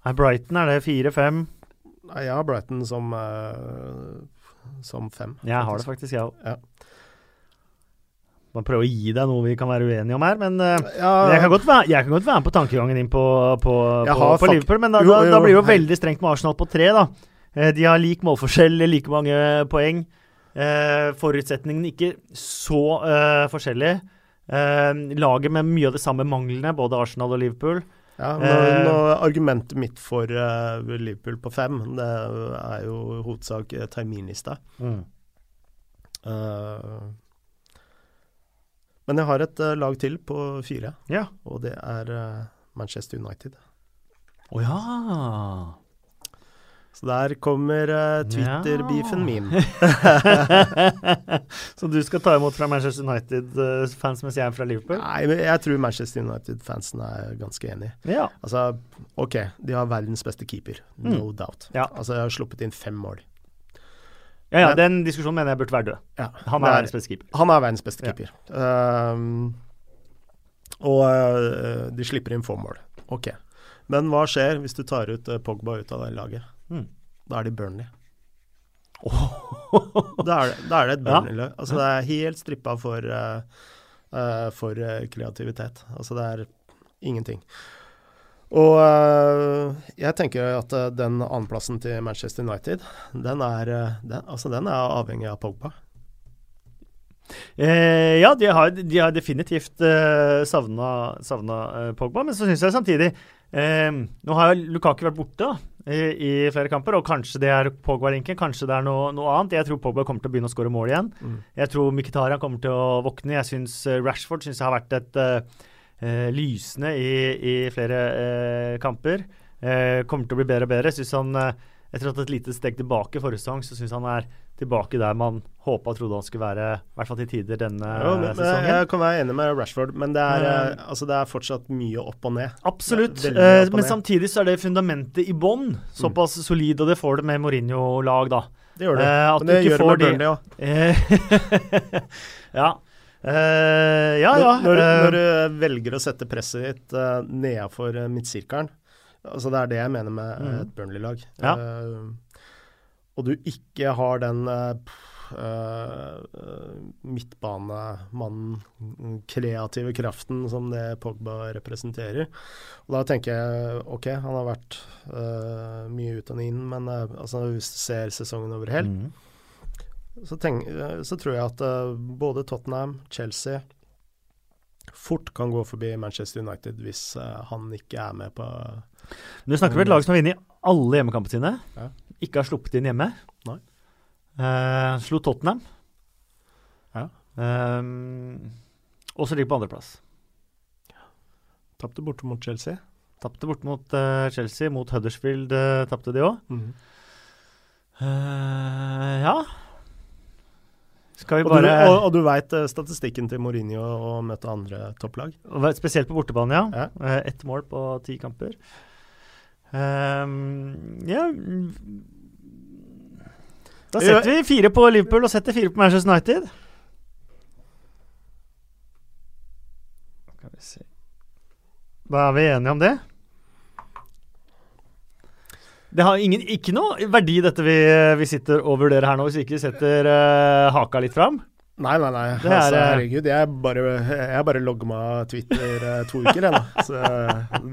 Nei, Brighton, er det fire-fem? Nei, jeg har Brighton som, eh, som fem. Jeg har det faktisk, jeg òg. Ja. Man prøver å gi deg noe vi kan være uenige om her, men eh, Ja, jeg, kan være, jeg kan godt være med på tankegangen din på, på, på, på Liverpool, men da, Jo, da, jo, da blir det jo hei. veldig strengt med Arsenal på tre, da. Eh, De har lik målforskjell, like mange poeng. Eh, forutsetningene ikke så uh, forskjellige. Uh, laget med mye av de samme manglene, både Arsenal og Liverpool. Ja, nå, Eh. nå, argumentet mitt for uh, Liverpool på fem, det er jo i hovedsak terminlista. terminlista. Uh, men jeg har et uh, lag til på fire, Ja. og det er eh, Manchester United. Å ja. Så der kommer uh, Twitter-beefen Ja. min. *laughs* *laughs* Så du skal ta imot fra Manchester United-fans mens jeg er fra Liverpool? Nei, men jeg tror Manchester United-fansen er ganske enig. Ja. Altså, OK, de har verdens beste keeper, no doubt. Ja. Altså, jeg har sluppet inn fem mål. ja, ja, Men- den diskusjonen mener jeg burde være død. Ja, Han er, er verdens beste keeper. Han er verdens beste keeper. Ehm, og uh, de slipper inn få mål. Ok. Men hva skjer hvis du tar ut eh, Pogba ut av det laget? Mm. Da er de Burnley. Da er det, da er det et Ja. Burnley-lag. Altså, det er helt strippa for, uh, for kreativitet. Altså, det er ingenting. Og jeg tenker at den annenplassen til Manchester United, den er, den, altså, den er avhengig av Pogba. Eh, ja, de har, de har definitivt eh, savna, savna eh, Pogba, men så syns jeg samtidig eh, Nå har jo Lukaku vært borte da, i, i flere kamper, og kanskje det er Pogba-linken, kanskje det er noe, noe annet. Jeg tror Pogba kommer til å begynne å skåre mål igjen. Mm. Jeg tror Mkhitaryan kommer til å våkne. Jeg syns eh, Rashford synes jeg har vært et eh, lysende i, i flere uh, kamper. Uh, kommer til å bli bedre og bedre. Synes han, etter tatt et lite steg tilbake forrige sesong, så syns han er tilbake der man håpa og trodde han skulle være, i hvert fall til tider denne Jo, men, men sesongen. jeg kan være enig med Rashford, men det er, Eh, eh, altså, det er fortsatt mye opp og ned. Absolutt, eh, opp og men samtidig så er det fundamentet i bånn såpass solid, og det får det med Mourinho-lag, da. Det gjør det. Eh, men det gjør det med de- Burnley òg. Eh, *laughs* ja. Eh, ja, ja. Når, eh, når du velger å sette presset ditt uh, nedafor uh, midtsirkelen altså Det er det jeg mener med eh, Mm. et Burnley-lag. Ja. Uh, og du ikke har den uh, uh, midtbanemannen, kreative kraften som det Pogba representerer. Og da tenker jeg OK, han har vært mye ut og inn, men altså, hvis du ser sesongen over helt, mm. så, så tror jeg at både Tottenham, Chelsea fort kan gå forbi Manchester United hvis eh, han ikke er med på Nå Du snakker om et lag som har vunnet alle hjemmekampene sine. Ja. Ikke har sluppet inn hjemme. Nei. Uh, slo Tottenham. Ja. Uh, og så ligger på andreplass. Tapte borte mot Chelsea. Tapte bort mot uh, Chelsea, mot Huddersfield uh, tapte de òg. Mhm. ja Vi Og, du, bare og, og du veit statistikken til Mourinho å møte andre topplag? Spesielt på bortebane, ja. Ja. Eh, Ett mål på ti kamper. Um, ja Da setter vi fire på Liverpool og setter fire på Manchester United. Da er vi enige om det. Det har ingen, ikke noe verdi, dette vi, vi sitter og vurderer her nå, hvis vi ikke setter uh, haka litt fram. Nei, nei, nei. Det er, altså, eh, herregud, jeg bare, jeg bare logger meg av Twitter eh, to uker, jeg da. Så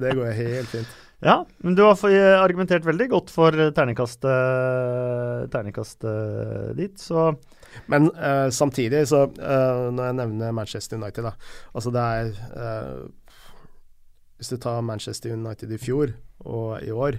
det går helt fint. Ja, men du har argumentert veldig godt for terningkastet, terningkastet ditt, så Men uh, samtidig, så uh, når jeg nevner Manchester United, da Altså det er uh, Hvis du tar Manchester United i fjor og i år,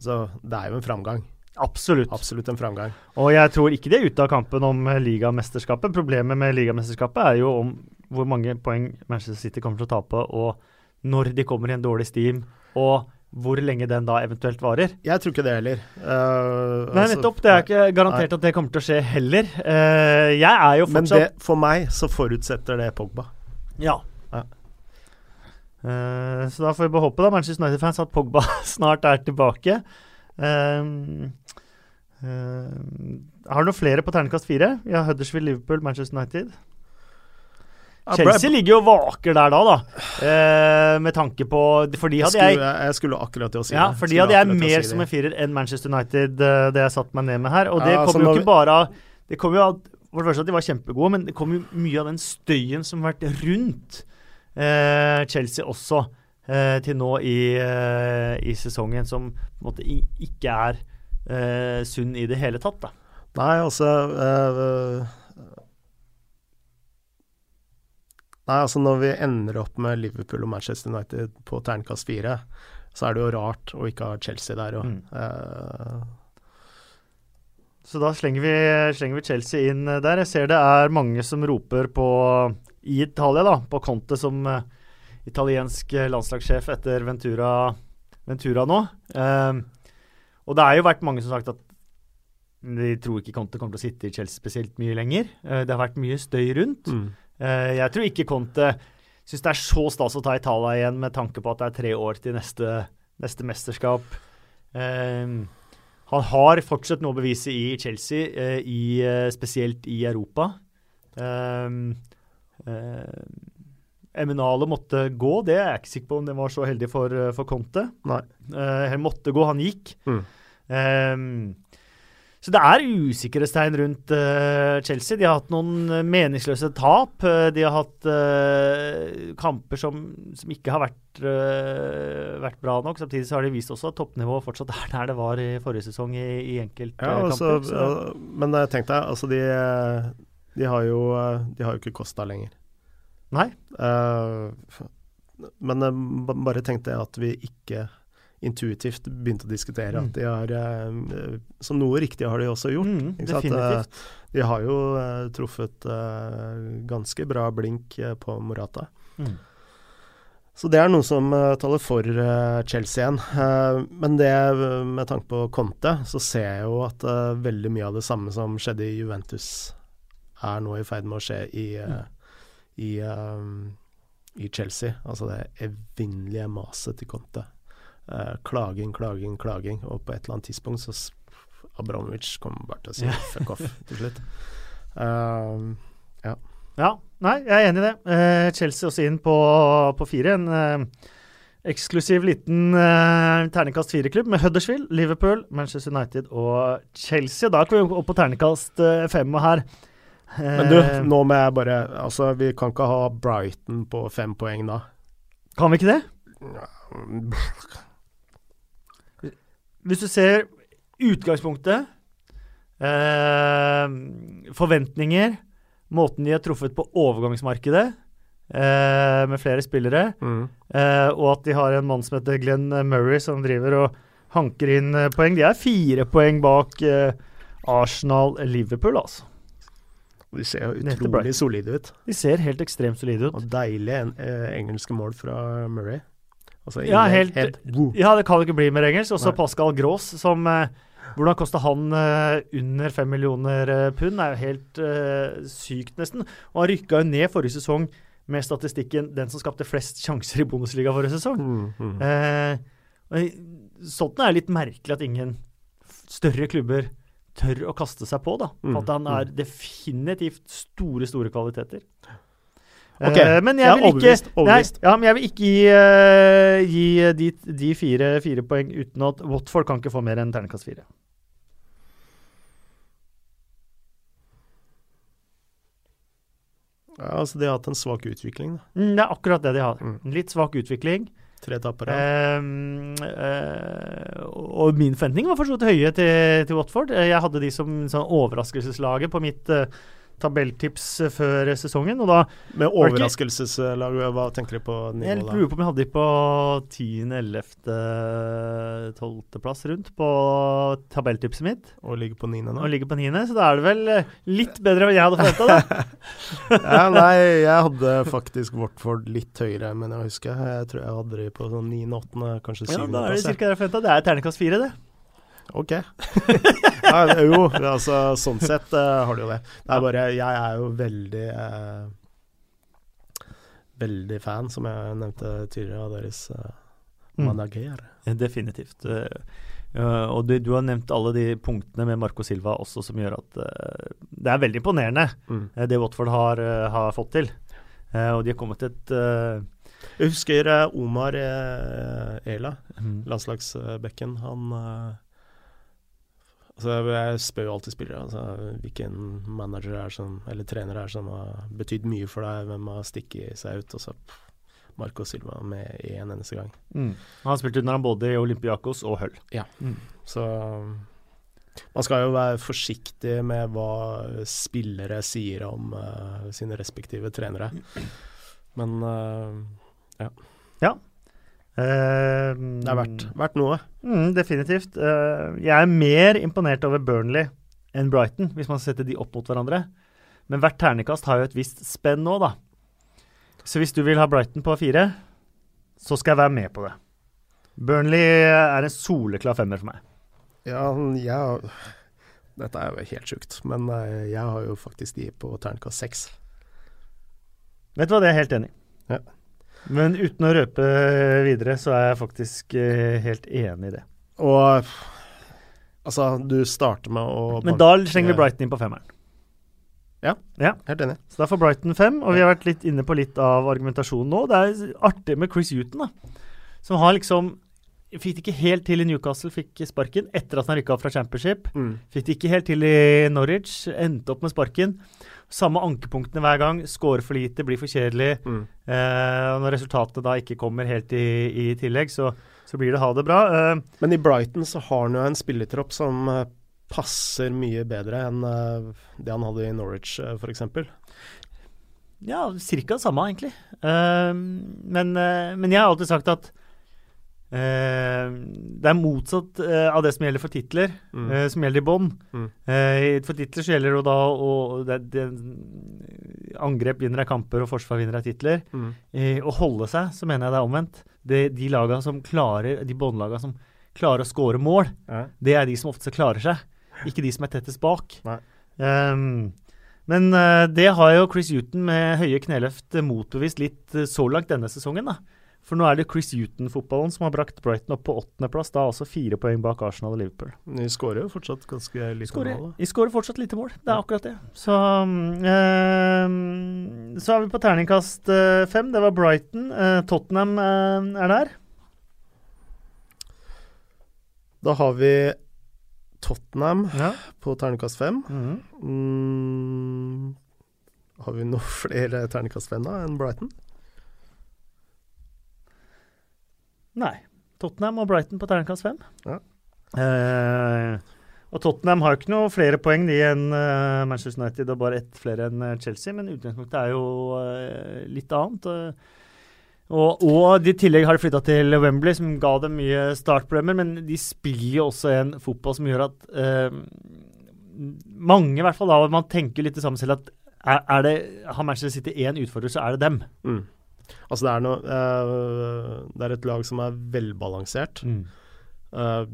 så det er jo en framgang. absolutt. Absolutt en framgang. Og jeg tror ikke de er ute av kampen om ligamesterskapet. Problemet med ligamesterskapet er jo om hvor mange poeng Manchester City kommer til å tape, og når de kommer i en dårlig steam, og hvor lenge den da eventuelt varer. Jeg tror ikke det heller. Uh, nei, nettopp. Det er ikke garantert nei. at det kommer til å skje heller. Uh, jeg er jo fortsatt Men det, for meg så forutsetter det Pogba. Ja. Ja. Uh, så da får vi bare håpe, da, Manchester United-fans, at Pogba *laughs* snart er tilbake. Uh, har du noen flere på terningkast fire? Vi har Huddersfield, Liverpool, Manchester United. Chelsea ligger jo og vaker der da, da. Eh, med tanke på For de hadde jeg Jeg skulle akkurat til å si ja, For de hadde jeg mer si som en firer enn Manchester United, uh, det jeg satte meg ned med her. Og det ja, kommer jo ikke bare av Det kom jo av For det første at de var kjempegode, men det kom jo mye av den støyen som har vært rundt Chelsea også eh, til nå i, eh, i, sesongen, som på en måte ikke er eh, sunn i det hele tatt. da. Nei, altså uh, Nei, altså Når vi ender opp med Liverpool og Manchester United på terningkast fire, så er det jo rart å ikke ha Chelsea der òg. Mm. Uh, så da slenger vi, slenger vi, Chelsea inn der. Jeg ser det er mange som roper på i Italia, da, på Conte som uh, italiensk landslagssjef etter Ventura, Ventura nå. Uh, og det er jo vært mange som har sagt at de tror ikke Conte kommer til å sitte i Chelsea spesielt mye lenger. det har vært mye støy rundt. Mm. Uh, jeg tror ikke Conte syns det er så stas å ta Italia igjen med tanke på at det er tre år til neste, neste mesterskap. Uh, han har fortsatt noe å bevise i Chelsea, uh, i, spesielt i Europa. Eminale måtte gå, det er jeg ikke sikker på om det var så heldig for, for Conte. Nei. han måtte gå, han gikk. Mm. Så det er usikkerhetstegn rundt eh, Chelsea. De har hatt noen eh, meningsløse tap. De har hatt kamper som, som, ikke har vært, vært, bra nok. Samtidig så har de vist også at toppnivået fortsatt er der det var i forrige sesong i, i enkeltkamper. Ja, altså, men tenk deg, altså de, de, har jo, de har jo ikke Kosta lenger. Nei. men bare tenkte jeg at vi ikke intuitivt begynte å diskutere. Mm. At de har, eh, som noe riktig har de også gjort. Mm, definitivt. Eh, de har jo eh, truffet ganske bra blink på Morata. Mm. Så det er noe som uh, taler for uh, Chelsea igjen. Uh, men det, med tanke på Conte, så ser jeg jo at veldig mye av det samme som skjedde i Juventus, er nå i ferd med å skje i, mm. I, i Chelsea. Altså det evinnelige maset til Conte. Uh, klaging, klaging, klaging. Og på et eller annet tidspunkt så Abramovic kommer bare til å si *laughs* fuck off til slutt. Uh, ja. ja. Nei, jeg er enig i det. Uh, Chelsea også inn på, på fire. En eksklusiv liten terningkast fire-klubb med Huddersfield, Liverpool, Manchester United og Chelsea. Da kommer vi opp på terningkast fem Og her. Men du, nå må jeg bare Altså, vi kan ikke ha Brighton på fem poeng da. Kan vi ikke det? Hvis du ser utgangspunktet, eh, forventninger, måten de har truffet på overgangsmarkedet eh, med flere spillere, mm. eh, og at de har en mann som heter Glenn Murray, som driver og hanker inn eh, poeng. De er fire poeng bak eh, Arsenal-Liverpool, altså. De ser jo utrolig solide ut. De ser helt ekstremt solide ut. Og deilige en, eh, engelske mål fra Murray. Altså, ja, helt, helt, ja, det kan ikke bli mer engelsk. Også Nei. Pascal Gross, som eh, Hvordan kosta han uh, under fem millioner uh, pund? er jo helt uh, sykt, nesten. Og han rykka jo ned forrige sesong med statistikken 'den som skapte flest sjanser i Bundesliga forrige sesong'. Mm, mm. sånn er litt merkelig at ingen større klubber tør å kaste seg på, da. For mm, at han er mm. definitivt store, store kvaliteter. Okay. Uh, men jeg vil, overbevist, ikke, overbevist. Nei, ja, men jeg vil ikke gi, uh, gi de, de fire, fire, poeng uten at Watford kan ikke få mer enn ternekast fire. Ja, altså De har hatt en svak utvikling, da. Mm, det er akkurat det de har. Mm. Litt svak utvikling. Tre tapere. Eh, uh, og min forventning var for så vidt høye til, til, Watford. Jeg hadde de som sånn overraskelseslaget på mitt uh, tabelltips eh, før sesongen, og da Med overraskelseslag, hva tenker du på Jeg nivå da? lurer på om jeg hadde de på 10., 11., 12. plass rundt på tabelltipset mitt, Og ligger på 9. nå? og ligger på 9., så da er det vel eh, litt bedre enn jeg hadde forventa, da. *laughs* ja, nei, jeg hadde faktisk Watford litt høyere, men jeg husker Jeg tror jeg hadde de på sånn 9., 8., kanskje 7. Ja, da er det ca. det jeg forventa. Det er terningkast 4, det. Ok. *laughs* ja, jo, altså sånn sett uh, har du jo det. Det er bare Jeg er jo veldig uh, Veldig fan, som jeg nevnte tidligere, av deres uh, manager. Mm. Definitivt. Eh, og du, du har nevnt alle de punktene med Marco Silva også, som gjør at uh, det er veldig imponerende Mm. det Watford har, uh, har fått til. Og de har kommet et uh, Jeg husker Omar Ela, mm. landslagsbekken. Han Altså, jeg spør jo alltid spillere altså, hvilken manager er som, eller trener er som har betydd mye for deg, hvem har stikket seg ut. Og så Marco Silva med én eneste gang. Mm. Han har spilt under han både i Olympiakos og Hull. Ja. Så man skal jo være forsiktig med hva spillere sier om uh, sine respektive trenere. Men eh, Eh, det er verdt, verdt noe. Mm, definitivt. Uh, jeg er mer imponert over Burnley enn Brighton, hvis man setter de opp mot hverandre. Men hvert ternekast har jo et visst spenn nå, da. Så hvis du vil ha Brighton på fire, så skal jeg være med på det. Burnley er en soleklar femmer for meg. Ja, jeg Dette er jo helt sjukt, men eh, jeg har jo faktisk de på ternekast seks. Vet du hva, det er jeg helt enig i. Ja. Men uten å røpe videre, så er jeg faktisk eh, helt enig i det. Og altså, du starter med å Men da slenger vi Brighton inn på femmeren. Helt enig. Så da får Brighton fem, og vi har vært litt inne på litt av argumentasjonen nå. Det er artig med Chris Huton, da. Som har liksom Fikk det ikke helt til i Newcastle, fikk sparken etter at han rykka opp fra Championship. Mm. Fikk det ikke helt til i Norwich, endte opp med sparken. Samme ankepunktene hver gang. Scorer for lite, blir for kjedelig. Mm. Eh, når resultatet da ikke kommer helt i, i tillegg, så, så blir det ha det bra. Eh, Men i Brighton så har han jo en spillertropp som eh, passer mye bedre enn eh, det han hadde i Norwich, uh, f.eks. ja, cirka det samme, egentlig. Uh, men, uh, men jeg har alltid sagt at eh, det er motsatt eh, av det som gjelder for titler, Mm. eh, som gjelder i bånd. Mm. Eh, for titler så gjelder det da å det, det, Angrep vinner av kamper, og forsvar vinner av titler. Mm. Eh, å holde seg, så mener jeg det er omvendt. Det, de laga som klarer, de båndlaga som klarer å score mål, Ja. det er de som oftest klarer seg. Ikke de som er tettest bak. Ehm, men eh, det har jo Chris Huton med høye kneløft eh, motbevist litt eh, så langt denne sesongen. da. For nå er det Chris Huton-fotballen som har brakt Brighton opp på åttendeplass. Da også fire poeng bak Arsenal og Liverpool. De skårer jo fortsatt ganske lite Skårer, mål. de skårer fortsatt lite mål. Det er akkurat det. Så, øh, så er vi på terningkast øh, fem. Det var Brighton. Eh, Tottenham eh, er der. Da har vi Tottenham Ja. på terningkast fem. Mm. Mm. Har vi noe *laughs* flere terningkast fem da enn Brighton? Nei. Tottenham og Brighton på terningkast fem. Ja. Eh, og Tottenham har jo ikke noe flere poeng de enn uh, Manchester United og bare ett flere enn eh, Chelsea, men utgangspunktet er jo uh, litt annet. og, og de i tillegg har de flytta til Wembley, som ga dem mye startproblemer, men de spiller jo også en fotball som gjør at eh, mange, i hvert fall da, man tenker litt det samme selv, at er, er det, har Manchester City én utfordrer, så er det dem. Mm. Altså det er noe uh, Det er et lag som er velbalansert. Eh,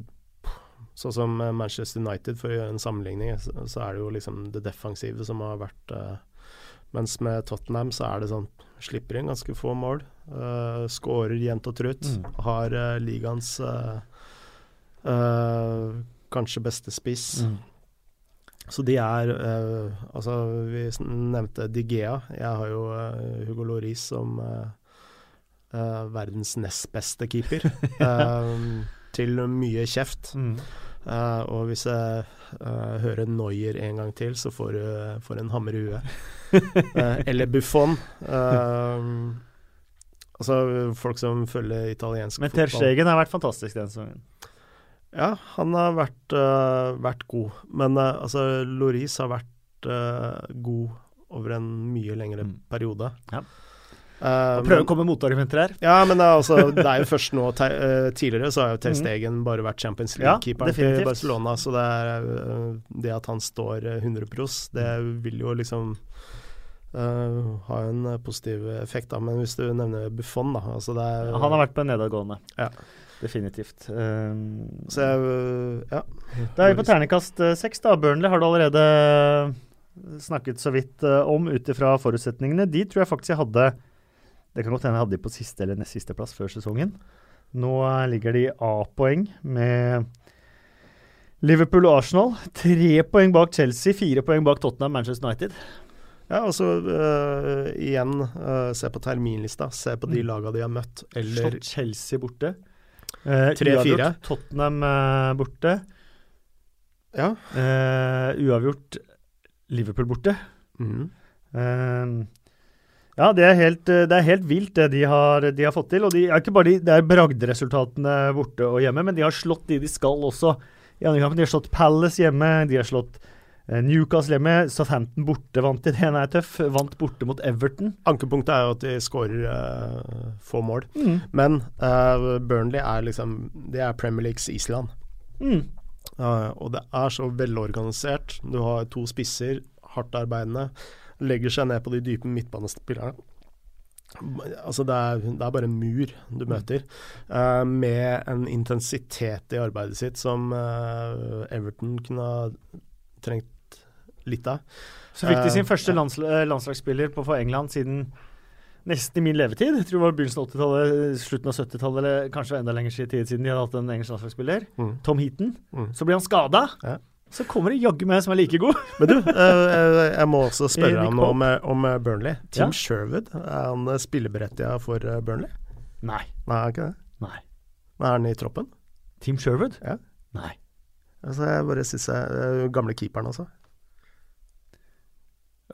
sånn som Manchester United, for å gjøre en sammenligning, så, så er det jo liksom det defensive som har vært uh, Mens med Tottenham så er det sånn Slipper inn ganske få mål. Uh, Skårer jevnt og trutt. Mm. Har eh, ligaens eh, eh, kanskje beste spiss. Mm. Så de er eh, Altså, vi nevnte Digea. Jeg har jo eh, Hugo Loris som eh, eh, verdens nest beste keeper. *laughs* Eh, til mye kjeft. Mm. Eh, og hvis jeg hører Noyer en gang til, så får du får en hammer i huet. *laughs* Eller Buffon. Altså folk som følger italiensk Men fotball. Stegen har vært fantastisk den sesongen. Ja, han har vært, uh, vært god. Men uh, altså, Loris har vært uh, god over en mye lengre Mm. periode. Ja. Uh, Prøve å komme med motargumenter her. Ja, men altså, *laughs* det er jo først nå te, Tidligere så har jo Ter Mhm. Stegen bare vært Champions Ja, League-keeperen definitivt. til Barcelona, så det er det at han står eh, 100 pros, det vil jo liksom Uh, ha en positiv effekt, da. Men hvis du nevner Buffon, da altså det er, Han har vært på en nedadgående. Ja. Definitivt. Um, Så jeg eh, Ja. Da er vi på terningkast eh, seks. da. Burnley har du allerede snakket så vidt eh, om ut ifra forutsetningene. De tror jeg faktisk jeg hadde Det kan godt hende jeg hadde de på siste eller nest siste plass før sesongen. Nå eh, ligger de A-poeng med Liverpool og Arsenal. Tre poeng bak Chelsea, fire poeng bak Tottenham Manchester United. Ja, og så eh, igjen uh, se på terminlista. Se på de Mm. laga de har møtt, eller Slått Chelsea borte. Eh, 3-4. uavgjort Tottenham eh, borte. Ja. Eh, uavgjort Liverpool borte. Mm. Ja, det er, helt, det er helt vilt det de har, de har fått til. Og de er ikke bare de, det er bragderesultatene borte og hjemme, men de har slått de de skal også. I andre kampen de har slått Palace hjemme, de har slått Newcastle hjemme. Southampton borte vant de, *laughs* den er tøff. Vant borte mot Everton. Ankepunktet er jo at de skårer uh, få mål. Men uh, Burnley er liksom Det er Premier Leagues Island. Mm. Uh, og det er så velorganisert. Du har to spisser, hardt arbeidende. Legger seg ned på de dype midtbanespillerne. Altså det er, det er bare en mur du møter, uh, med en intensitet i arbeidet sitt som eh, Everton kunne ha trengt litt av. Så fikk de sin Eh, første ja. landsl eh, landslagsspiller på for England siden nesten i min levetid. Jeg tror det var begynnelsen av 80-tallet, slutten av 70-tallet, eller kanskje enda lenger tid siden de hadde hatt en engelsk landslagsspiller. Mm. Tom Heaton. Mm. Så blir han skada. Ja. Så kommer det jaggu meg som er like god. Men du, eh, jeg må også *laughs* spørre Pope. om, om Burnley. Tim Ja. Sherwood, er han spilleberettiga for Burnley? Nei. Nei, er ikke det? Nei. Men er han i troppen? Team Sherwood? Ja. Nei. Altså, jeg bare synes jeg Gamle keeperen, altså.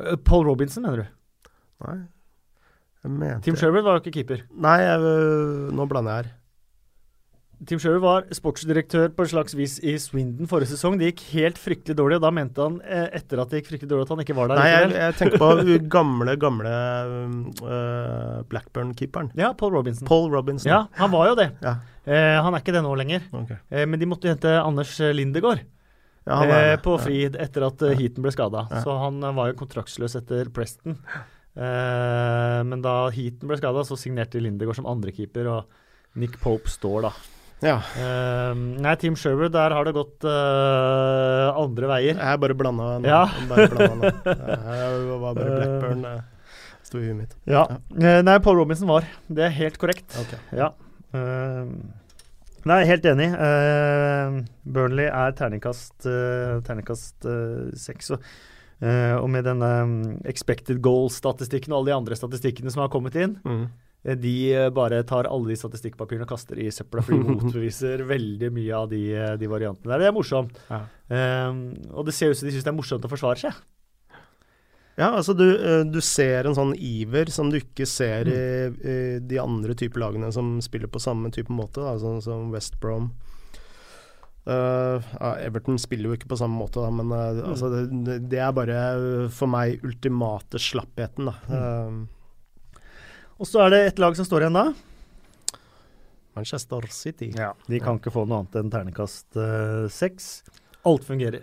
Eh, Paul Robinson, mener du? Nei. Jeg mente Team Sherwood var jo ikke keeper. Nei, jeg, nå blander jeg her. Team Sherwood var sportsdirektør på et slags vis i Swindon forrige sesong. Det gikk helt fryktelig dårlig, og da mente han eh, etter at det gikk fryktelig dårlig, at han ikke var der Nei, jeg, jeg tenker på *laughs* gamle, gamle uh, Blackburn-keeperen. Ja, Paul Robinson. Paul Robinson. Ja, han var jo det. Ja, Uh, han er ikke det nå lenger. Okay. Uh, men de måtte hente Anders Lindegård Ja, er eh, på Ja. fri etter at eh, Heaton ble skada. Ja. Så han eh, var jo kontraktsløs etter Preston. Eh, men da Heaton ble skada, så signerte Lindegård som andrekeeper, og Nick Pope står da. Ja. Uh, nei, Team Sherwood, der har det gått uh, andre veier. Jeg bare blanda nå. Ja. Bare blanda nå. *laughs* Jeg var bare Blackburn. Uh, Sto i huet mitt. Ja. Eh, nei, Paul Robinson var. Det er helt korrekt. Ok. Ja. Eh, nei, helt enig. Uh, Burnley er terningkast uh, terningkast eh, seks. og, og med denne um, expected goal-statistikken og alle de andre statistikkene som har kommet inn, Mm. de bare tar alle de statistikkpapirene og kaster i søpla, for de *laughs* motbeviser veldig mye av de, de variantene der. Det er morsomt. Ja. Og det ser ut som de syns det er morsomt å forsvare seg. Ja, altså du, eh, du ser en sånn iver som du ikke ser i, i de andre typer lagene som spiller på samme type måte, da, sånn som West Brom. Uh, ja, Everton spiller jo ikke på samme måte, da, men eh, altså, det, det er bare for meg ultimate slappheten. Da. Eh, Og så er det et lag som står igjen da. Manchester City. De kan ikke få noe annet enn ternekast seks. Alt fungerer.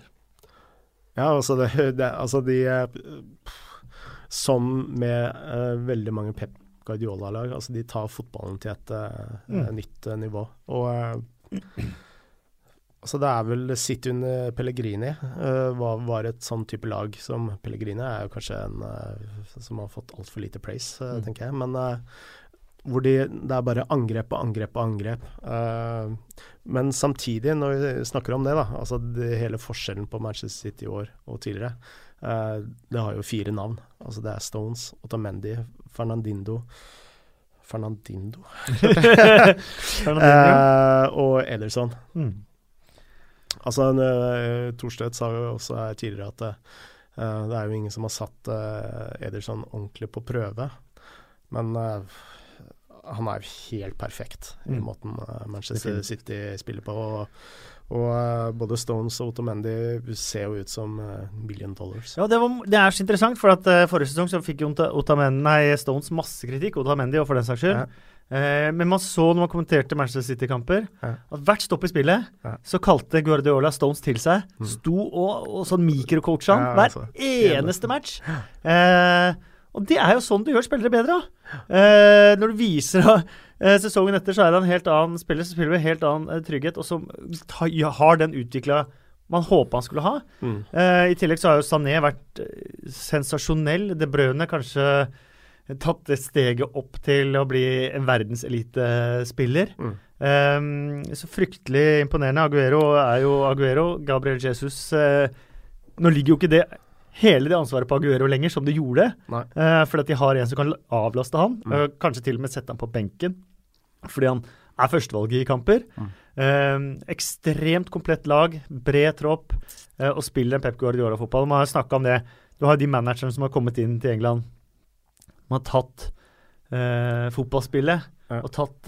Ja, altså, det, *laughs* det, altså de eh, Som med uh, veldig mange Pep Guardiola-lag, altså de tar fotballen til et uh, Mm. nytt uh, nivå. Og altså det er vel City under Pellegrini var, var et sånn type lag som Pellegrini er jo kanskje en som har fått altfor lite praise, Mm. tenker jeg. Men hvor de, det er bare angrep og angrep og angrep. Uh, men samtidig, når vi snakker om det, da, altså det, hele forskjellen på Manchester City i år og tidligere, uh, det har jo fire navn. Altså det er Stones, Otamendi, Fernandindo Fernandindo *laughs* Fernandinho. eh, og Ederson. Mm. Altså, uh, Thorstvedt sa jo også her tidligere at det er jo ingen som har satt Ederson ordentlig på prøve. Men han er jo helt perfekt i Mm. måten eh, Manchester City spiller på. Og, og eh, både Stones og Otamendi ser jo ut som eh, million dollars. Ja, det, var, det er så interessant, for at forrige sesong så fikk jo Ota- Otamendi, nei, Stones masse kritikk, Otamendi og for den saks skyld. Ja. Eh, men man så når man kommenterte Manchester City-kamper, Ja. at hvert stopp i spillet Ja. så kalte Guardiola Stones til seg. Mm. Sto og, og sånn mikrocoacha Ja, hver altså. eneste match. Eh, og det er jo sånn du gjør spillere bedre. Eh, når du viser eh, sesongen etter, så er det en helt annen spiller som spiller med helt annen eh, trygghet, og som ta, ja, har den utvikla man håpa han skulle ha. Mm. Eh, I tillegg så har jo Sané vært eh, sensasjonell. De Brøne kanskje tatt det steget opp til å bli en verdenselitespiller. Mm. Um, så fryktelig imponerende. Aguero er jo Aguero. Gabriel Jesus Nå ligger jo ikke det hele det ansvaret på Aguero lenger, som de gjorde. Eh, fordi at de har en som kan avlaste han. Mm. eh, kanskje til og med sette han på benken. Fordi han er førstevalget i kamper. Mm. Uh, ekstremt komplett lag, bred tropp, uh, og spiller en Pep Guardiola-fotball. Man har snakka om det. Du har de managerne som har kommet inn til England. Man har tatt uh, fotballspillet Ja. og tatt,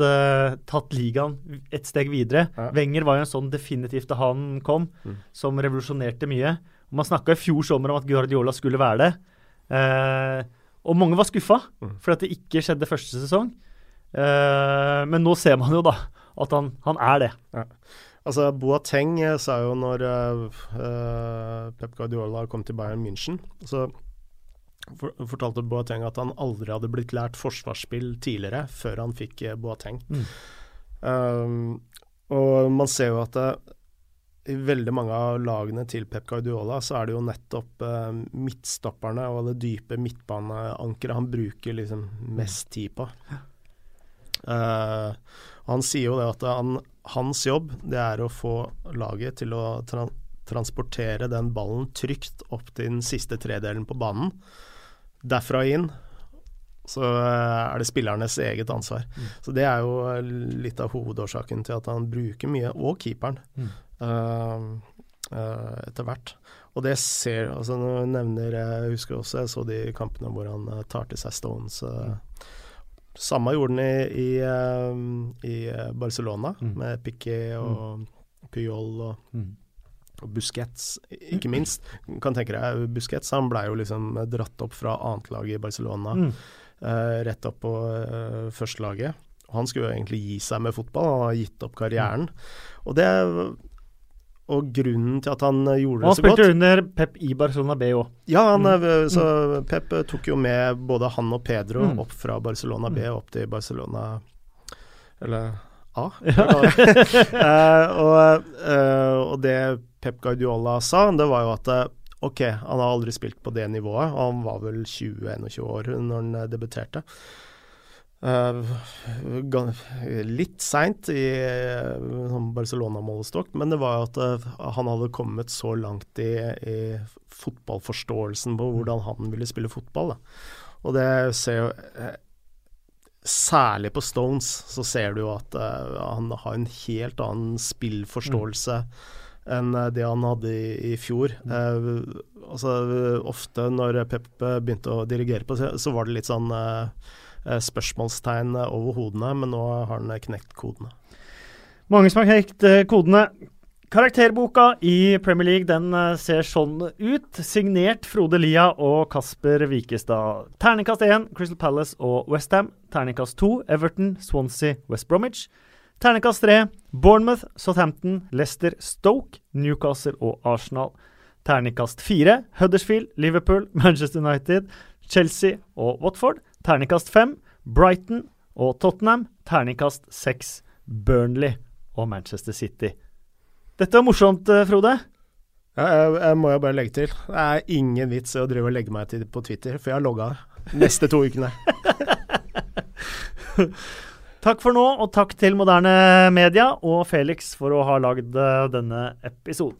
tatt ligaen et steg videre. Ja. Wenger var jo en sånn definitivt da han kom, Mm. som revolusjonerte mye. Man snakka i fjor sommer om at Guardiola skulle være det. Eh, og mange var skuffa Mm. for at det ikke skjedde første sesong. Eh, men nå ser man jo da at han, han er det. Altså, Boateng eh, sa jo når eh, eh, Pep Guardiola kom til Bayern München, så for, fortalte Boateng at han aldri hadde blitt lært forsvarsspill tidligere, før han fikk eh, Boateng. Mm. Um, og man ser jo at det, i veldig mange av lagene til Pep Guardiola, så er det jo nettopp eh, midtstopperne og det dype midtbaneankeret han bruker liksom mest tid på. Eh, han sier jo det at han, hans jobb det er å få laget til å tra transportere den ballen trygt opp til den siste tredelen på banen. Derfra inn så eh, er det spillernes eget ansvar. Mm. Så det er jo eh, litt av hovedårsaken til at han bruker mye, og keeperen, Mm. Eh, eh, etter hvert. Og det ser altså Nå nevner Jeg husker også jeg så de kampene hvor han eh, tar til seg Stones. eh, samme gjorde han i, i, eh, i Barcelona, Mm. med Piquet og Puyol og, Mm. og Busquets, ikke minst. Kan tenke deg Busquets, han blei jo liksom dratt opp fra annetlaget i Barcelona, Mm. eh, rett opp på uh, førstelaget. Han skulle jo egentlig gi seg med fotball, han har gitt opp karrieren. Og det og grunnen til at han eh, gjorde han det så godt Han spilte under Pep i Barcelona B òg. Ja, han, Mm. eh, så Pep eh, tok jo med både han og Pedro Mm. opp fra Barcelona B opp til Barcelona Eller A. *laughs* Ja. *laughs* Og, og det Pep Guardiola sa, det var jo at ok, han har aldri spilt på det nivået, og han var vel 20-21 år når han debuterte. Eh, litt seint i eh, sånn Barcelona-målestokk, men det var jo at eh, han hadde kommet så langt i, i fotballforståelsen på hvordan han ville spille fotball. Da. Og det ser jo Særlig på Stones så ser du jo at han har en helt annen spillforståelse enn eh, det han hadde i, i fjor. Eh, altså Ofte når Pep begynte å dirigere på, så var det litt sånn eh, spørsmålstegn over hodene, men nå har han eh, knekt kodene. Mange som har knekt eh, kodene. Karakterboka i Premier League den eh, ser sånn ut. Signert Frode Lia og Kasper Wikestad. Terningkast 1 Crystal Palace og Westham. Terningkast 2 Everton, Swansea, West Bromwich. Terningkast 3 Bournemouth, Southampton, Leicester, Stoke, Newcastle og Arsenal. Terningkast 4 Huddersfield, Liverpool, *laughs* Manchester United, Chelsea og Watford. Terningkast 5 Brighton og Tottenham. Terningkast 6 Burnley og Manchester City. Dette var morsomt, eh, Frode. Ja, jeg, jeg må jo bare legge til. Det er ingen vits i å drive og legge meg til på Twitter, for jeg har logga neste to ukene. *laughs* Takk for nå, og takk til Moderne Media og Felix for å ha lagd eh, denne episoden.